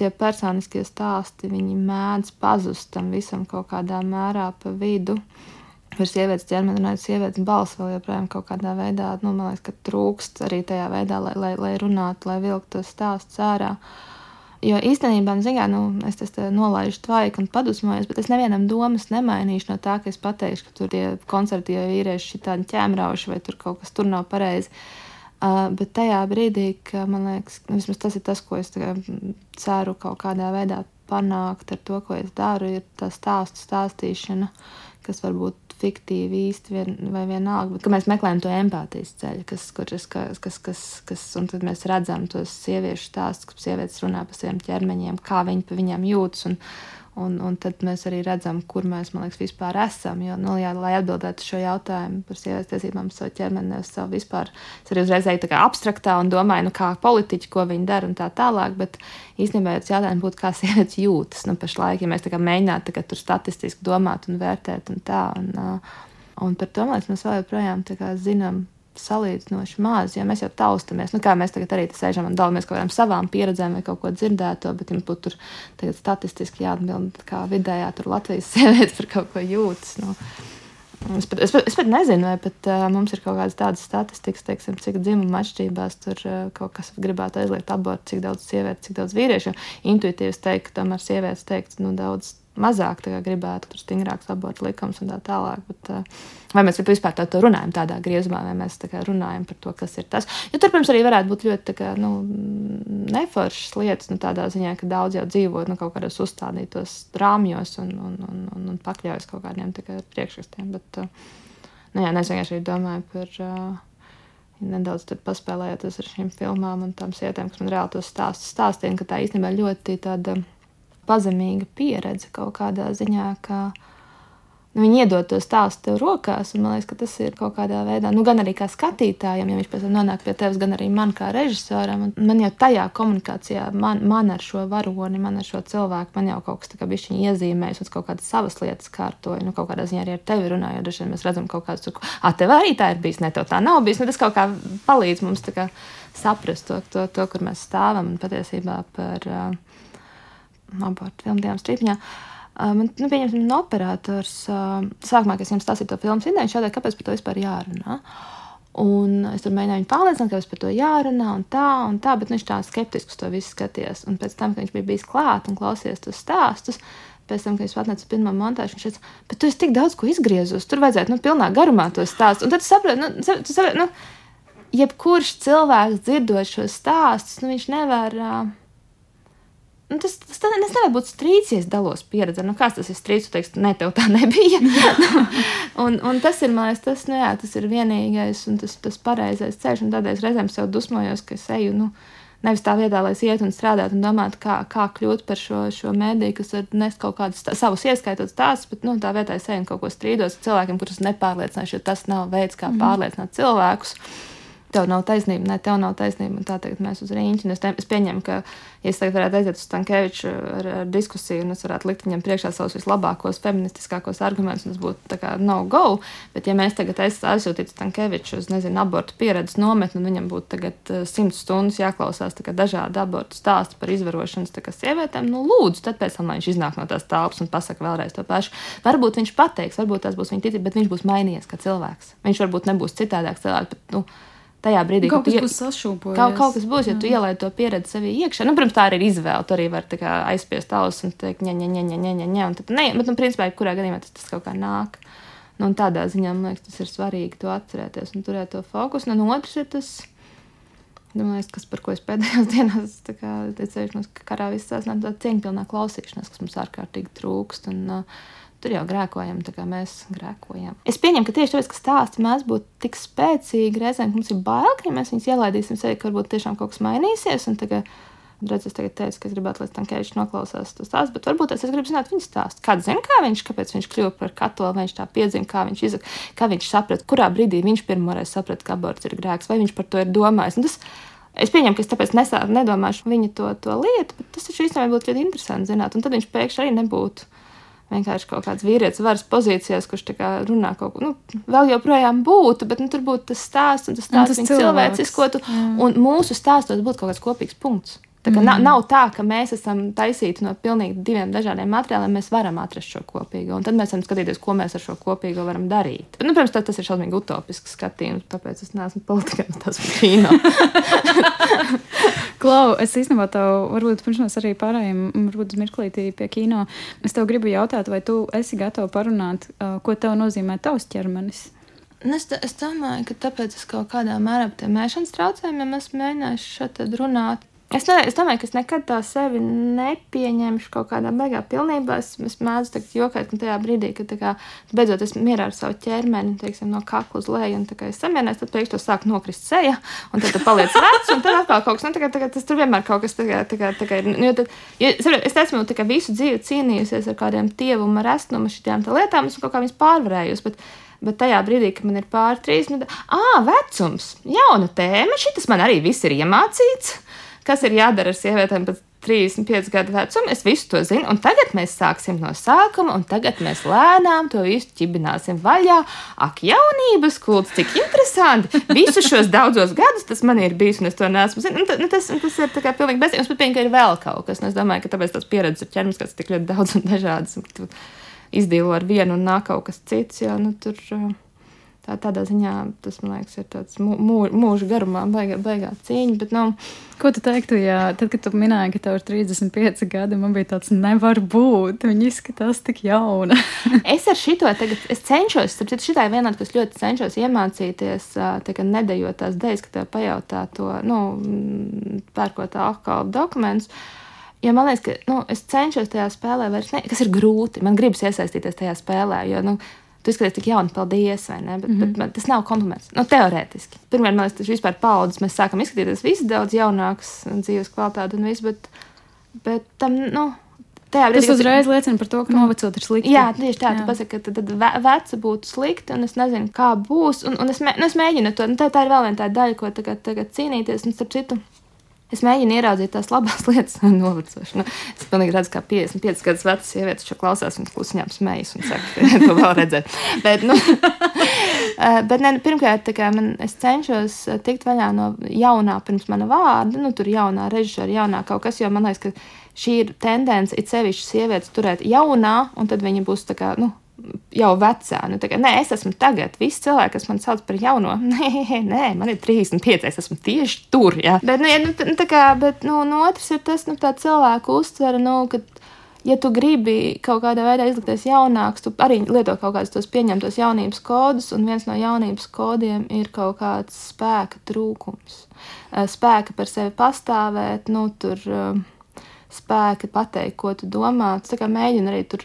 tie personiskie stāsti mēdz pazust tam visam kaut kādā mērā pa vidu. Par sievietes ķermeni runājot, sievietes balss vēl joprojām kaut kādā veidā, nu, man liekas, ka trūkst arī tajā veidā, lai, lai, lai runātu, lai vilktu tos stāstus ārā. Uh, Jo īstenībā, nu, zināmā mērā, es tas nolaižu tvaiku un padusmojos, bet es nevienam domas nemainīšu no tā, ka es pateikšu, ka tur tie koncertīvie vīrieši ir tādi ķēmrauši vai tur kaut kas tur nav pareizi. Uh, bet tajā brīdī, ka man liekas, nu, tas ir tas, ko es ceru kaut kādā veidā panākt ar to, ko es daru, ir tā stāstu stāstīšana, kas varbūt fiktīvi īsti vien, vai vienalga, bet mēs meklējam to empātijas ceļu, kas, kuras, kas, kas, kas, kas, un tad mēs redzam tos sieviešu stāstus, kad sievietes runā par saviem ķermeņiem, kā viņi pa viņiem jūtas. Un, Un, un tad mēs arī redzam, kur mēs liekas, vispār esam. Jo, nu, jā, lai atbildētu šo jautājumu par sievietes tiesībām, savu ķermeni, nevis savu vispār, es arī uzreiz eju abstraktā un domāju, nu, kā politiķi, ko viņi dara un tā tālāk. Bet īstenībā tas jautājums būtu, kā sievietes jūtas. Nu, pašlaik, ja mēs mēģinātu tur statistiski domāt un vērtēt un tā. Un, un par to liekas, mēs vēl joprojām zinām salīdzinoši maz, ja mēs jau taustamies. Nu, kā mēs tagad arī sēžam un dalāmies kaut kādām savām pieredzēm vai kaut ko dzirdēto, bet jums būtu tur statistiski jāatbild, kā vidējā Latvijas sieviete par kaut ko jūtas. Nu. Es pat, es, pat, es pat nezinu, vai pat, uh, mums ir kaut kādas tādas statistikas, teiksim, cik dzimuma atšķirībās tur uh, kaut kas gribētu aizliegt abortu, cik daudz sievietes, cik daudz vīriešu. Intuitīvi teikt, ka tomēr sievietes teikt, nu, daudz mazāk gribētu, tur stingrāks abortu likums un tā tālāk. Bet, uh, vai mēs vispār tā, runājam tādā griezumā, vai mēs kā, runājam par to, kas ir tas? Jo tur, protams, arī varētu būt ļoti kā, nu, neforšas lietas, nu, tādā ziņā, ka daudz jau dzīvo nu, kaut kādos uzstādītos rāmjos un, un, un, un, un pakļaujas kaut kādiem priekšrakstiem. Bet, uh, nu, jā, es vienkārši domāju par. Uh, nedaudz paspēlējoties ar šīm filmām un tām sievietēm, kas man reāli tos stāstus stāstīja, ka tā īstenībā ļoti tāda pazemīga pieredze kaut kādā ziņā, ka nu, viņi iedod to stāstu tev rokās. Man liekas, ka tas ir kaut kādā veidā, nu, gan arī kā skatītājam, ja viņš pēc tam nonāk pie tevis, gan arī man kā režisoram. Man jau tajā komunikācijā, man, man ar šo varoni, man ar šo cilvēku, man jau kaut kas tāds - iezīmējis, un kaut kādas savas lietas kārtoja. Nu, kaut kādā ziņā arī ar tevi runājot, dažreiz mēs redzam kaut kādus, ah, tev arī tā ir bijis, ne tev tā nav bijis. Nu, tas kaut kā palīdz mums kā, saprast to, to, to, kur mēs stāvam un patiesībā par. Uh, abortu filmu Dienas strīpiņā. Man, nu, pieņemsim, no operators, sākumā, kad es viņam stāstīju to filmu ideju, šādai, kāpēc par to vispār jārunā. Un es tur mēģināju viņu pārliecināt, mums par to jārunā, un tā, un tā, bet nu, viņš tā skeptiski to visu skatījās. Un pēc tam, kad viņš bija bijis klāt un klausījies tos stāstus, pēc tam, kad viņš atnāca uz pirmo montāžu, viņš teica, bet tu esi tik daudz ko izgriezis, tur vajadzētu, nu, pilnā garumā to stāstu. Un tad tu saproti, nu, tu saproti, nu, jebkurš cilvēks dzirdot šos stāstus, nu, viņš nevar. Uh, Nu, tas, tas, tas, tas nevar būt strīds, ja es dalos pieredzē. Nu, kāds tas ir strīds? Tu teiksi, ne, tev tā nebija. un, un tas ir, man liekas, tas, nu, jā, tas ir vienīgais un tas, tas pareizais ceļš. Un tādēļ reizēm sev dusmojos, ka es eju, nu, nevis tā vietā, lai es ietu un strādātu un domātu, kā, kā kļūt par šo, šo mēdīju, kas var nest kaut kādus savus ieskaitot stāstus, bet, nu, tā vietā es eju un kaut ko strīdos ar cilvēkiem, kurus nepārliecināšu, jo tas nav veids, kā mm. pārliecināt cilvēkus. Tev nav taisnība, ne, tev nav taisnība, un tā tagad mēs uz rīņķi. Es, te, es pieņemu, ka, ja es tagad varētu aiziet uz Stankēviču ar, ar diskusiju, un es varētu likt viņam priekšā savus vislabākos, feministiskākos argumentus, un tas būtu tā kā no go, bet ja mēs tagad aizsūtītu Stankēviču uz, nezinu, abortu pieredzes nometni, un viņam būtu tagad eh, simts stundas jāklausās dažādi abortu stāsti par izvarošanas sievietēm, nu lūdzu, tad pēc tam, lai viņš iznāk no tās telpas un pasaka vēlreiz to pašu. Varbūt viņš pateiks, varbūt tas būs viņa ticība, bet viņš būs mainījies kā cilvēks. Viņš varbūt nebūs citādāks cilvēks, bet, nu, tajā brīdī, kaut kad būs sašūpojies. Kaut, kaut kas būs, ja tu ielai to pieredzi sevī iekšā. Nu, protams, tā arī ir izvēle. Tu arī vari aizspiest ausis un teikt, ņem, ņem, ņem, ņem, ņem, ņem. Tad, ne, bet, nu, principā, kurā gadījumā tas, tas kaut kā nāk. Nu, tādā ziņā man liekas, tas ir svarīgi to atcerēties un turēt to fokusu. Nu, un otrs ir tas, nu, liekas, kas, par ko es pēdējās dienās teicu, mums karā viss tās tāda cieņpilnā klausīšanās, kas mums ārkārtīgi trūkst. Un, uh, Tur jau grēkojam, tā kā mēs grēkojam. Es pieņemu, ka tieši tāpēc, ka stāsti mēs būtu tik spēcīgi, reizēm mums ir bail, ka ja mēs viņus ielaidīsim sevi, ka varbūt tiešām kaut kas mainīsies. Tagad, redz, es tagad teicu, ka es gribētu, lai Stankēvičs noklausās to stāstu, bet varbūt es gribu zināt viņa stāstu. Kāds zina, kā viņš, kāpēc viņš kļuva par katolu, vai viņš tā piedzima, kā viņš izsaka, kā viņš saprata, kurā brīdī viņš pirmoreiz saprata, ka aborts ir grēks, vai viņš par to ir domājis. Un tas, Es pieņemu, ka es tāpēc nesā, nedomāšu viņa to, to lietu, bet tas taču īstenībā būtu ļoti interesanti zināt. Un tad viņš pēkšņi arī nebūtu vienkārši kaut kāds vīrietis varas pozīcijās, kurš runā kaut ko, nu, vēl joprojām būtu, bet nu, tur būtu tas stāsts un tas stāsts un tas cilvēciskotu, un mūsu stāstos būtu kaut kāds kopīgs punkts. Tā kā mm. nav, nav tā, ka mēs esam taisīti no pilnīgi diviem dažādiem materiāliem, mēs varam atrast šo kopīgo. Un tad mēs varam skatīties, ko mēs ar šo kopīgo varam darīt. Nu, protams, tā, tas ir šausmīgi utopisks skatījums, tāpēc es neesmu politikā, tas ir kino. Klau, es īstenībā tev, varbūt pirms mēs arī pārējiem, varbūt mirklītī pie kino, es tev gribu jautāt, vai tu esi gatava parunāt, ko tev nozīmē tavs ķermenis? Nu, es, es domāju, ka tāpēc es kaut kādā mērā par tiem mēšanas traucējumiem esmu mēģinājis šeit runāt. Es, ne, es domāju, ka es nekad tā sevi nepieņemšu kaut kādā beigā pilnībā. Es, es mēdzu teikt, jokēt, ka tajā brīdī, kad kā, beidzot es mierā ar savu ķermeni, teiksim, no kakla uz leju, un kā es samierināju, tad pēkšņi to sāk nokrist seja, un tad tu paliec vecs, un tad atkal kaut kas, nu, tā kā, tā kā, tas tur vienmēr kaut kas, tā kā, tā kā, tā kā ir. Jo tad, jo, es esmu tā kā visu dzīvi cīnījusies ar kādiem tievuma resnuma šitām lietām, esmu kaut kā viņas pārvarējusi. Bet, Bet tajā brīdī, kad man ir pār trīs, nu, ah, vecums, jauna tēma, šis man arī viss ir iemācīts kas ir jādara ar sievietēm pēc 35 gadu vecuma. Es visu to zinu, un tagad mēs sāksim no sākuma, un tagad mēs lēnām to visu ķibināsim vaļā. Ak, jaunības kults, cik interesanti! Visus šos daudzos gadus tas man ir bijis, un es to neesmu zinājis. Nu, tas, tas ir tā kā pilnīgi bezjēdzīgi. Es pieņemu, ka ir vēl kaut kas, un es domāju, ka tāpēc tas pieredzes ar ķermenis, kas ir tik ļoti daudz un dažādas, un izdīlo ar vienu un nāk kaut kas cits, jo nu, tur. Uh, Tā, tādā ziņā tas, man liekas, ir tāds mū, mūža garumā, baigā, baigā cīņa. Bet, nu, Ko tu teiktu, ja tad, kad tu minēji, ka tev ir 35 gadi, man bija tāds, nevar būt, viņa izskatās tik jauna. es ar šito tagad, es cenšos, citu, šitā ir viena, kas ļoti cenšos iemācīties, tā kā nedējot tās dēļas, ka tev pajautā to, nu, pērkot alkohola dokumentus. Jo man liekas, ka nu, es cenšos tajā spēlē, vairs ne, kas ir grūti. Man gribas iesaistīties tajā spēlē, jo nu, Tu izskaties tik jauni, paldies, vai ne? Bet, mm -hmm. bet man, tas nav kompliments. Nu, teorētiski. Pirmie, man liekas, tas vispār paudzes. Mēs sākam izskatīties visi daudz jaunāks dzīves kvalitāti un viss, bet, bet tam, nu. Tajā brīdī, tas uzreiz ir... liecina par to, ka novecot ir slikti. Jā, tieši tā, tu pasaki, ka tad, tad veca būtu slikti, un es nezinu, kā būs. Un, un es, mē, nu, es mēģinu to, nu, tā, tā ir vēl viena tā daļa, ko tagad, tagad cīnīties, un starp citu. Es mēģinu ieraudzīt tās labās lietas, novecošanu. Es pilnīgi redzu, kā 55 gadus veca sieviete šo klausās un klusiņām smējas un saka, to vēl redzēt. Bet, nu, eh, bet ne, pirmkārt, man, es cenšos eh, tikt vaļā no jaunā pirms mana vārda, nu, tur jaunā režisora, jaunā kaut kas, jo man liekas, ka šī ir tendence, it sevišķi sievietes turēt jaunā, un tad viņa būs tā kā, nu, jau vecā. Nu, kā, nē, es esmu tagad. Visi cilvēki, kas man sauc par jauno, nē, nē man ir 35, es esmu tieši tur. Ja. Bet, nu, ja, nu, tā kā, bet nu, no otrs ir tas, nu, tā cilvēku uztvere, nu, ka, ja tu gribi kaut kādā veidā izlikties jaunāks, tu arī lieto kaut kādus tos pieņemtos jaunības kodus, un viens no jaunības kodiem ir kaut kāds spēka trūkums. Eh, spēka par sevi pastāvēt, nu, tur eh, spēka pateikt, ko tu domā. Tu mēģini arī tur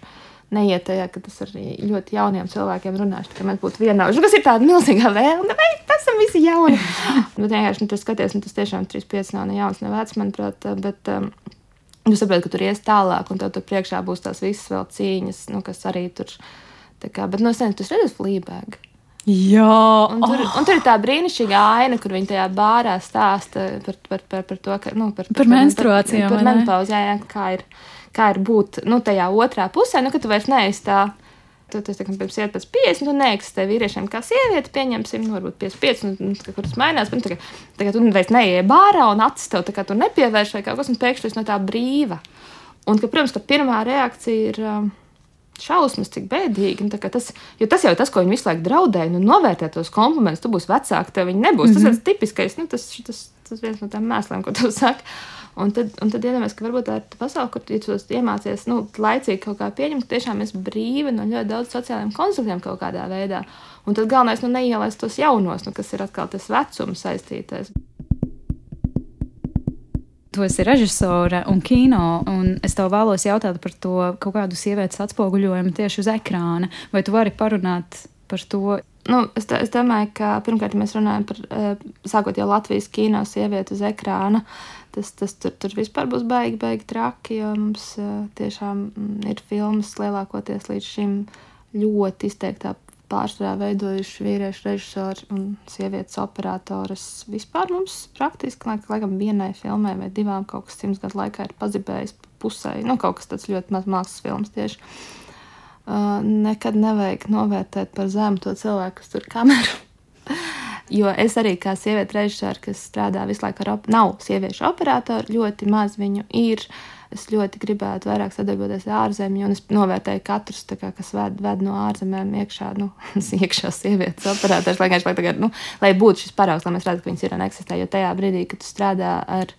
neiet tajā, ka tas arī ļoti jauniem cilvēkiem runāšu, ka mēs būtu vienādi. Kas ir tāda milzīga vēlme, vai tas esam visi jauni? bet vienkārši, nu, tas skaties, nu, tas tiešām 35 nav ne jauns, ne vecs, manuprāt, bet um, Jūs saprotat, ka tur ies tālāk, un tev tur priekšā būs tās visas vēl cīņas, nu, kas arī tur. Kā, bet no nu, sevis tas redzams flībēgi. Jā, un tur, oh. un tur ir tā brīnišķīga aina, kur viņi tajā bārā stāsta par, par, par, par to, ka, nu, par, par, par menstruācijām. Par, par menopauzi, jā, jā, kā ir, kā ir būt nu, tajā otrā pusē, nu, ka tu vairs neesi tā Tu, tu, tu pirms iet pēc 50, nu, neeksistē vīriešiem kā sieviete, pieņemsim, nu, varbūt 55, nu, nu kur tas mainās. Bet, nu, tagad, tagad tu vairs neieej bārā un acis tev tā kā tur nepievērš vai kaut kas, un pēkšņi no tā brīva. Un, ka, protams, ka pirmā reakcija ir. Um, šausmas, cik bēdīgi. Tas, jo tas jau ir tas, ko viņi visu laiku draudēja. Nu, novērtēt tos komplimentus, tu būsi vecāks, tev viņi nebūs. Mm -hmm. Tas ir mhm. tipiskais, nu, tas, tas, tas viens no tām mēsliem, ko tu saki. Un tad, un tad iedomājamies, ka varbūt tā ir pasaule, kur ja tu iemācies nu, laicīgi kaut kā pieņemt, ka tiešām esi brīva no ļoti daudz sociālajiem konfliktiem kaut kādā veidā. Un tad galvenais nu, neielaist tos jaunos, nu, kas ir atkal tas vecums saistītais. Tu esi režisore un kino, un es tev vēlos jautāt par to kaut kādu sievietes atspoguļojumu tieši uz ekrāna. Vai tu vari parunāt par to? Nu, es, es domāju, ka pirmkārt, mēs runājam par eh, sākot jau Latvijas kino sievieti uz ekrāna, tas, tas tur, tur vispār būs baigi, baigi traki, jo mums uh, tiešām mm, ir filmas lielākoties līdz šim ļoti izteiktā pārsvarā veidojuši vīriešu režisori un sievietes operatoras. Vispār mums praktiski, laik, laikam, vienai filmai vai divām kaut kas simts gadu laikā ir pazibējis pusē, nu, kaut kas tāds ļoti maz mākslas filmas tieši. Uh, nekad nevajag novērtēt par zemu to cilvēku, kas tur kameru Jo es arī kā sieviete režisore, kas strādā visu laiku ar, op nav sieviešu operatoru, ļoti maz viņu ir. Es ļoti gribētu vairāk sadarboties ar ārzemēm, un es novērtēju katru, kā, kas ved, ved no ārzemēm iekšā, nu, iekšā sievietes operators, lai, lai, tagad, nu, lai būtu šis paraugs, lai mēs redzētu, ka viņas ir un eksistē. Jo tajā brīdī, kad tu strādā ar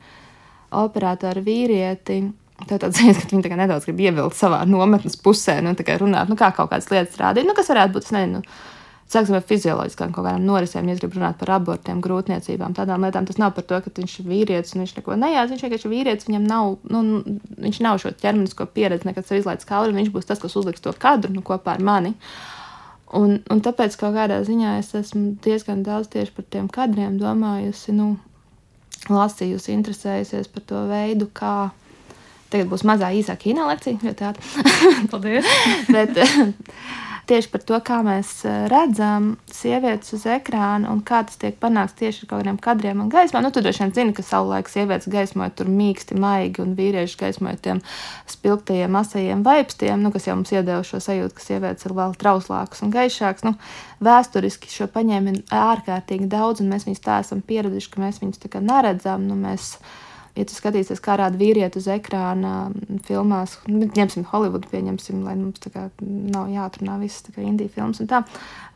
operatoru vīrieti, Tā tāds sajūta, ka viņi nedaudz grib ievilkt savā nometnes pusē, nu, runāt, nu, kā kaut kādas lietas rādīt, nu, kas varētu būt, es nezinu, Sāksim ar fizioloģiskām kaut kādām norisēm, ja es gribu runāt par abortiem, grūtniecībām, tādām lietām. Tas nav par to, ka viņš ir vīrietis un viņš neko nejās. Viņš vienkārši ir vīrietis, viņam nav, nu, viņš nav šo ķermenisko pieredzi, nekad sev izlaiž kauli, un viņš būs tas, kas uzliks to kadru nu, kopā ar mani. Un, un tāpēc kaut kādā ziņā es esmu diezgan daudz tieši par tiem kadriem domājusi, nu, lasījusi, interesējusies par to veidu, kā. Tagad būs mazā īsāka kino lekcija, jo tāda. Paldies! Bet, tieši par to, kā mēs eh, redzam sievietes uz ekrāna un kā tas tiek panākts tieši ar kaut kādiem kadriem un gaismām. Nu, tu droši vien zini, ka savulaik sievietes gaismoja tur mīksti, maigi, un vīrieši gaismoja tiem spilgtajiem, asajiem vaipstiem, nu, kas jau mums iedeva šo sajūtu, ka sievietes ir vēl trauslākas un gaišākas. Nu, vēsturiski šo paņēmienu ārkārtīgi daudz, un mēs viņus tā esam pieraduši, ka mēs viņus tā kā neredzam. Nu, mēs, ja tu skatīsies, kā rāda vīrieti uz ekrāna filmās, nu, ņemsim Holivudu, pieņemsim, lai mums tā kā nav jāatrunā visas tā kā indiju filmas un tā,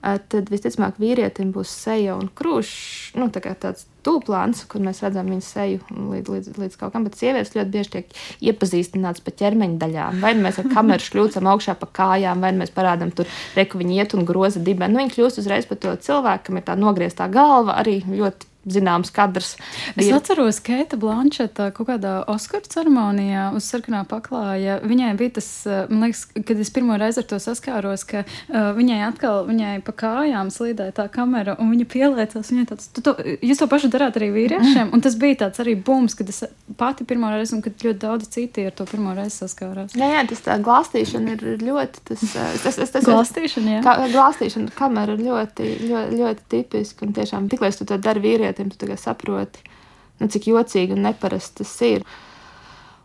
tad visticamāk vīrietim būs seja un krūšs, nu tā kā tāds tūplāns, kur mēs redzam viņu seju līdz, līdz, līdz kaut kam, bet sievietes ļoti bieži tiek iepazīstināts pa ķermeņa daļām. Vai nu mēs ar kameru šļūcam augšā pa kājām, vai nu mēs parādām tur, reku viņi iet un groza dibeni. Nu, viņi kļūst uzreiz par to cilvēku, kam ir tā nogrieztā galva, arī ļoti zināms kadrs. Es ir... atceros, ka Keita Blančeta kaut kādā Oskara ceremonijā uz sarkanā paklāja. Viņai bija tas, eh, man liekas, kad es pirmo reizi ar to saskāros, ka uh, viņai atkal, viņai pa kājām slīdēja tā kamera, un viņa pieliecās. Viņai tāds, tu to, jūs to pašu darāt arī vīriešiem, un tas bija tāds arī bums, kad es pati pirmo reizi, un kad ļoti daudz citi ar to pirmo reizi saskārās. Jā, jā, tas tā glāstīšana ir ļoti, tas, eh, tas, tas, tas glāstīšana, jā. Kā, glāstīšana kamera ir ļoti, ļoti, ļoti tipiski, un tiešām tiklīdz tu to dari vīrietim, tu saproti, nu, cik jocīgi un neparasts tas ir.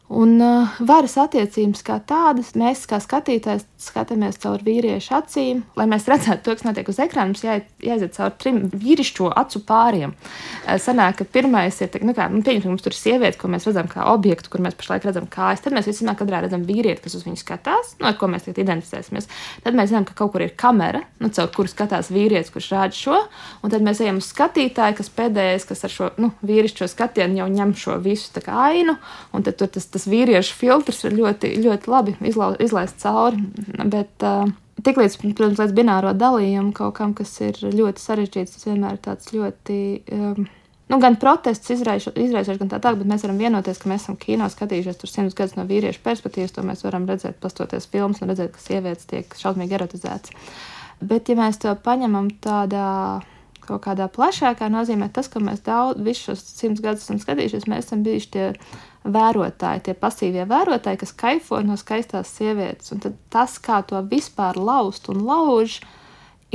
Un uh, varas attiecības kā tādas, mēs kā skatītājs skatāmies caur vīriešu acīm. Lai mēs redzētu to, kas notiek uz ekrāna, mums jā, jāiziet cauri trim vīrišķo acu pāriem. Uh, sanāk, ka pirmais ir, nu, kā, nu, pieņemsim, mums tur ir sieviete, ko mēs redzam kā objektu, kur mēs pašlaik redzam kājas. Tad mēs vismaz kadrā redzam vīrieti, kas uz viņu skatās, no nu, ko mēs tagad identificēsimies. Tad mēs zinām, ka kaut kur ir kamera, nu, caur kuru skatās vīrietis, kurš rāda šo, un tad mēs ejam uz skatītāju, kas pēdējais, kas ar šo nu, vīrišķo skatienu jau ņem šo visu ainu, un tad tur tas tas vīriešu filtrs ir ļoti, ļoti labi izla, izlaists cauri. Bet, uh, Tiklīdz, protams, līdz bināro dalījumu kaut kam, kas ir ļoti sarežģīts, tas vienmēr ir tāds ļoti. Um, Nu, gan protests izraisījuši, gan tā tālāk, bet mēs varam vienoties, ka mēs esam kino skatījušies tur simtus gadus no vīriešu perspektīvas. To mēs varam redzēt, pastoties filmas, un redzēt, ka sievietes tiek šausmīgi erotizētas. Bet, ja mēs to paņemam tādā kaut kādā plašākā nozīmē, tas, ka mēs daudz, visus šos simtus gadus esam skatījušies, mēs esam bijuši tie vērotāji, tie pasīvie vērotāji, kas kaifo no skaistās sievietes. Un tas, kā to vispār laust un lauž,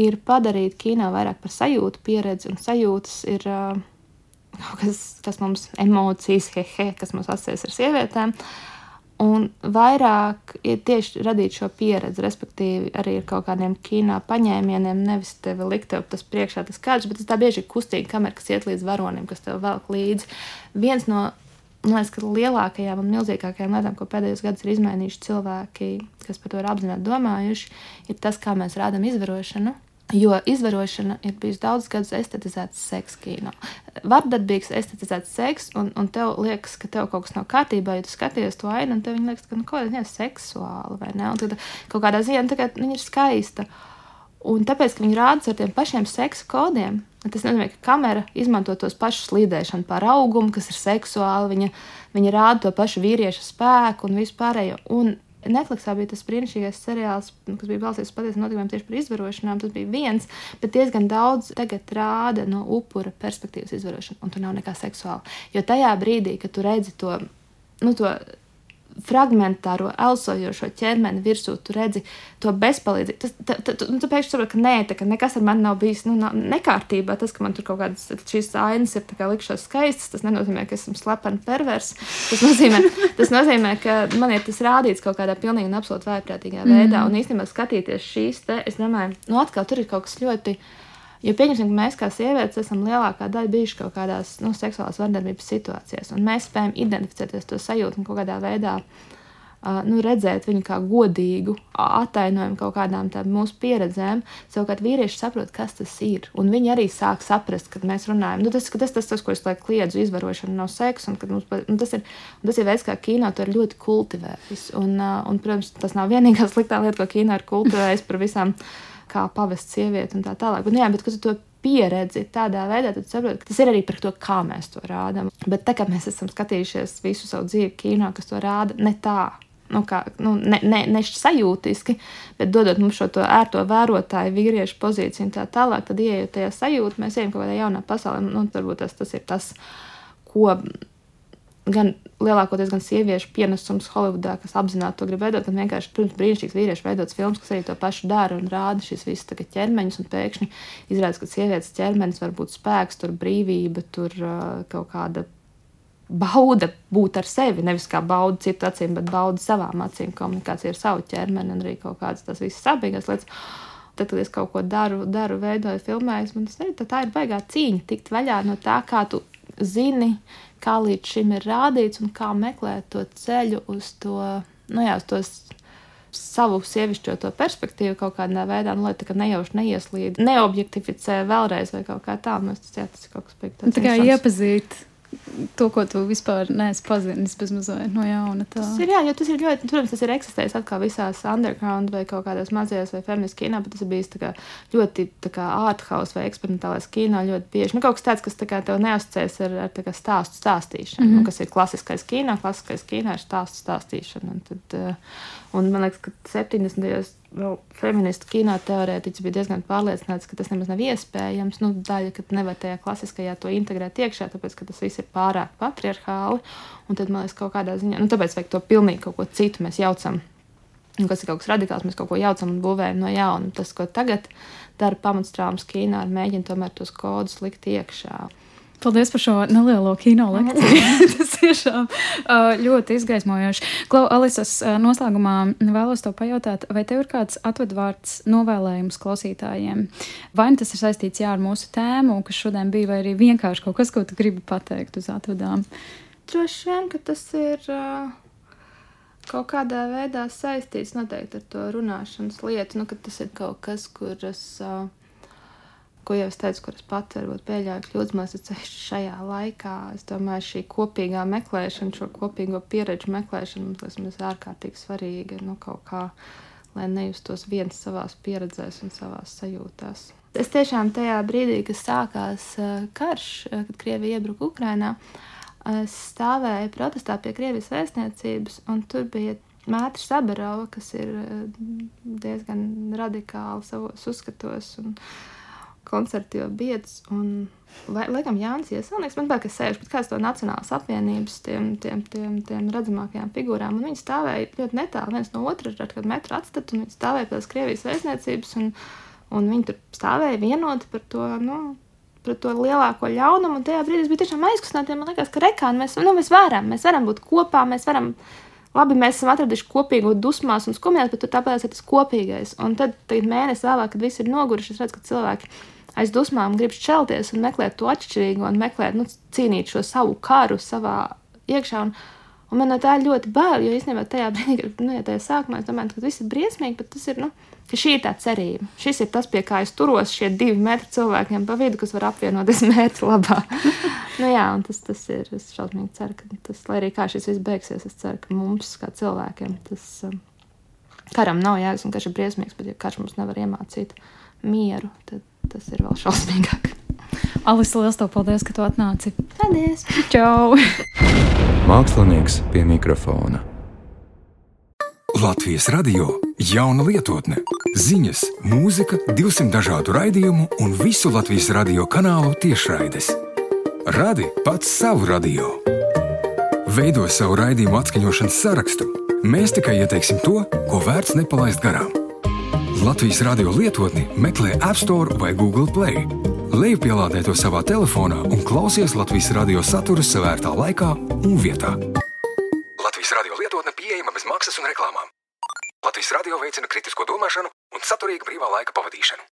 ir padarīt kino vairāk par sajūtu pieredzi, un sajūtas ir kaut kas, kas mums emocijas, hehe, kas mums asociēs ar sievietēm. Un vairāk ir tieši radīt šo pieredzi, respektīvi, arī ar kaut kādiem kino paņēmieniem. Nevis tevi likt tev tas priekšā, tas kāds, bet tas tā bieži ir kustīgi kamera, kas iet līdz varonim, kas tev velk līdzi. Viens no man liekas, ka lielākajām un milzīgākajām lietām, ko pēdējos gados ir izmainījuši cilvēki, kas par to ir apzināti domājuši, ir tas, kā mēs rādām izvarošanu. Jo izvarošana ir bijusi daudz gadus estetizēts seks kino. Vardarbīgs, estetizēts seks, un, un tev liekas, ka tev kaut kas nav kārtībā, ja tu skaties to ainu, un tev liekas, ka nu, kaut kas ir seksuāli vai ne. Un tad kaut kādā ziņā nu, viņa ir skaista. Un tāpēc, ka viņi rāda ar tiem pašiem seksa kodiem, tas nozīmē, ka kamera izmanto tos pašus slīdēšanu par augumu, kas ir seksuāli, viņa, viņa rāda to pašu vīriešu spēku un vispārējo. Un Netflixā bija tas brīnišķīgais seriāls, kas bija balstīts patiesiem notikumiem tieši par izvarošanām. Tas bija viens, bet diezgan daudz tagad rāda no upura perspektīvas izvarošanu, un tur nav nekā seksuāla. Jo tajā brīdī, kad tu redzi to, nu, to fragmentāro, elsojošo ķermeni virsū, tu redzi to bezpalīdzību. Tas, ta, ta, tu, nu, tu pēkšņi saproti, ka nē, tā, ka nekas ar mani nav bijis nu, nav nekārtībā. Tas, ka man tur kaut kādas šīs ainas ir likšās skaistas, tas nenozīmē, ka esmu slepeni pervers. Tas nozīmē, tas nozīmē, ka man ir tas rādīts kaut kādā pilnīgi un absolūti vājprātīgā veidā. Mm. Un īstenībā skatīties šīs te, es domāju, nu atkal tur ir kaut kas ļoti Jo pieņemsim, ka mēs kā sievietes esam lielākā daļa bijuši kaut kādās nu, seksuālās vardarbības situācijās, un mēs spējam identificēties to sajūtu un kaut kādā veidā uh, nu, redzēt viņu kā godīgu attainojumu kaut kādām mūsu pieredzēm. Savukārt vīrieši saprot, kas tas ir, un viņi arī sāk saprast, kad mēs runājam. Nu, tas, tas, tas, tas, ko es laiku kliedzu, izvarošana nav seks, un mums, nu, tas, ir, tas ir veids, kā kino to ir ļoti kultivējis. Un, uh, un, protams, tas nav vienīgā sliktā lieta, ko kino ir kultivējis par visām kā pavest sievieti un tā tālāk. Bet, nu, jā, bet kad tu to pieredzi tādā veidā, tad saproti, ka tas ir arī par to, kā mēs to rādām. Bet tā kā mēs esam skatījušies visu savu dzīvi kino, kas to rāda, ne tā. Nu, kā, nu, ne, ne, ne sajūtiski, bet dodot mums šo ērto vērotāju, vīriešu pozīciju un tā tālāk, tad ieejot tajā sajūtā, mēs ejam kaut kādā jaunā pasaulē. Nu, varbūt tas, tas ir tas, ko gan lielākoties gan sieviešu pienesums Holivudā, kas apzināti to grib veidot, gan vienkārši pirms brīnišķīgs vīriešu veidots filmas, kas arī to pašu dara un rāda šīs visas ķermeņus, un pēkšņi izrādās, ka sievietes ķermenis var būt spēks, tur brīvība, tur uh, kaut kāda bauda būt ar sevi, nevis kā bauda citu acīm, bet bauda savām acīm, komunikācija ar savu ķermeni un arī kaut kādas tās visas sabīgas lietas. Tad, kad es kaut ko daru, daru veidoju, filmēju, man tas tā, tā ir baigā cīņa, tikt vaļā no tā, kā tu zini, kā līdz šim ir rādīts un kā meklēt to ceļu uz to, nu jā, uz tos savu sievišķo to perspektīvu kaut kādā veidā, nu, lai tā kā nejauši neieslīd, neobjektificē vēlreiz vai kaut kā tā. Nu, tas, jā, tas ir kaut kas pēc tā kā iepazīt to, ko tu vispār neesi pazinis bez mazliet no jauna. Tā. Tas ir, jā, jo tas ir ļoti, protams, tas ir eksistējis atkal visās underground vai kaut kādās mazajās vai feministu kino, bet tas ir bijis kā, ļoti kā arthouse vai eksperimentālais kino ļoti bieži. Nu, kaut kas tāds, kas tā kā tev neasociēs ar, ar kā stāstu stāstīšanu, mm -hmm. nu, kas ir klasiskais kino, klasiskais kino ir stāstu stāstīšana. Un tad, uh, Un man liekas, ka 70. gados vēl feministu kino teorētiķis bija diezgan pārliecināts, ka tas nemaz nav iespējams. Nu, daļa, ka nevar tajā klasiskajā to integrēt iekšā, tāpēc, ka tas viss ir pārāk patriarchāli. Un tad man liekas, kaut kādā ziņā, nu, tāpēc vajag to pilnīgi kaut ko citu mēs jaucam. Un kas ir kaut kas radikāls, mēs kaut ko jaucam un būvējam no jauna. Tas, ko tagad dara pamatstrāmas kino, ir mēģināt tomēr tos kodus likt iekšā. Paldies par šo nelielo kino lekciju. Tas tiešām ļoti izgaismojoši. Klau, Alisas, noslēgumā vēlos te pajautāt, vai tev ir kāds atvedvārds novēlējums klausītājiem? Vai nu tas ir saistīts jā, ar mūsu tēmu, kas šodien bija, vai arī vienkārši kaut kas, ko tu gribi pateikt uz atvedām? Droši vien, ka tas ir. Uh kaut kādā veidā saistīts noteikti ar to runāšanas lietu, nu, ka tas ir kaut kas, kuras, uh, ko jau es teicu, kuras pati varbūt pieļauju kļūdas mācīt šajā laikā. Es domāju, šī kopīgā meklēšana, šo kopīgo pieredžu meklēšana mums liekas ārkārtīgi svarīga, nu, kaut kā, lai nejustos viens savās pieredzēs un savās sajūtās. Es tiešām tajā brīdī, kad sākās uh, karš, uh, kad Krievija iebruka Ukrainā, uh, es stāvēju protestā pie Krievijas vēstniecības, un tur bija Mētra Sabarova, kas ir eh, diezgan radikāli savos uzskatos un koncertīvo biedrs. Un, vai, laikam, Jānis Ieselnieks, man liekas, ka sēž pēc kādas to Nacionālas apvienības tiem, tiem, tiem, tiem redzamākajām figūrām, un viņi stāvēja ļoti netālu viens no otra, ar kādu metru atstatu, un viņi stāvēja tās Krievijas vēstniecības, un, un viņi tur stāvēja vienoti par to, nu, pret to lielāko ļaunumu. Un tajā brīdī es biju tiešām aizkustināta. Man liekas, ka rekāni mēs, nu, mēs varam, mēs varam būt kopā, mēs varam. Labi, mēs esam atraduši kopīgo dusmās un skumjās, bet tāpēc ir tas kopīgais. Un tad, tad mēnesi vēlāk, kad viss ir noguruši, es redzu, ka cilvēki aiz dusmām grib šķelties un meklēt to atšķirīgo un meklēt, nu, cīnīt šo savu karu savā iekšā. Un, un man no tā ļoti bail, jo īstenībā tajā brīdī, nu, ja tajā sākumā es domāju, ka viss ir briesmīgi, bet tas ir, nu, ka šī ir tā cerība. Šis ir tas, pie kā es turos, šie divi metri cilvēkiem pa vidu, kas var apvienoties mērķa labā. nu, jā, un tas, tas ir. Es šausmīgi ceru, ka tas, lai arī kā šis viss beigsies, es ceru, ka mums, kā cilvēkiem, tas um, karam nav jēgas un karš ir briesmīgs, bet ja karš mums nevar iemācīt mieru, tad tas ir vēl šausmīgāk. Alisa, liels tev paldies, ka tu atnāci. Paldies! Čau! Mākslinieks pie mikrofona. Latvijas radio jauna lietotne, ziņas, mūzika, 200 dažādu raidījumu un visu Latvijas radio kanālu tiešraides. Radi pats savu radio. Veido savu raidījumu atskaņošanas sarakstu. Mēs tikai ieteiksim to, ko vērts nepalaist garām. Latvijas radio lietotni meklē App Store vai Google Play. Lejupielādē to savā telefonā un klausies Latvijas radio saturu savērtā laikā un vietā. Latvijas radio lietotne pieejama bez maksas un reklāmām. Latvijas radio veicina kritisko domāšanu un saturīgu brīvā laika pavadīšanu.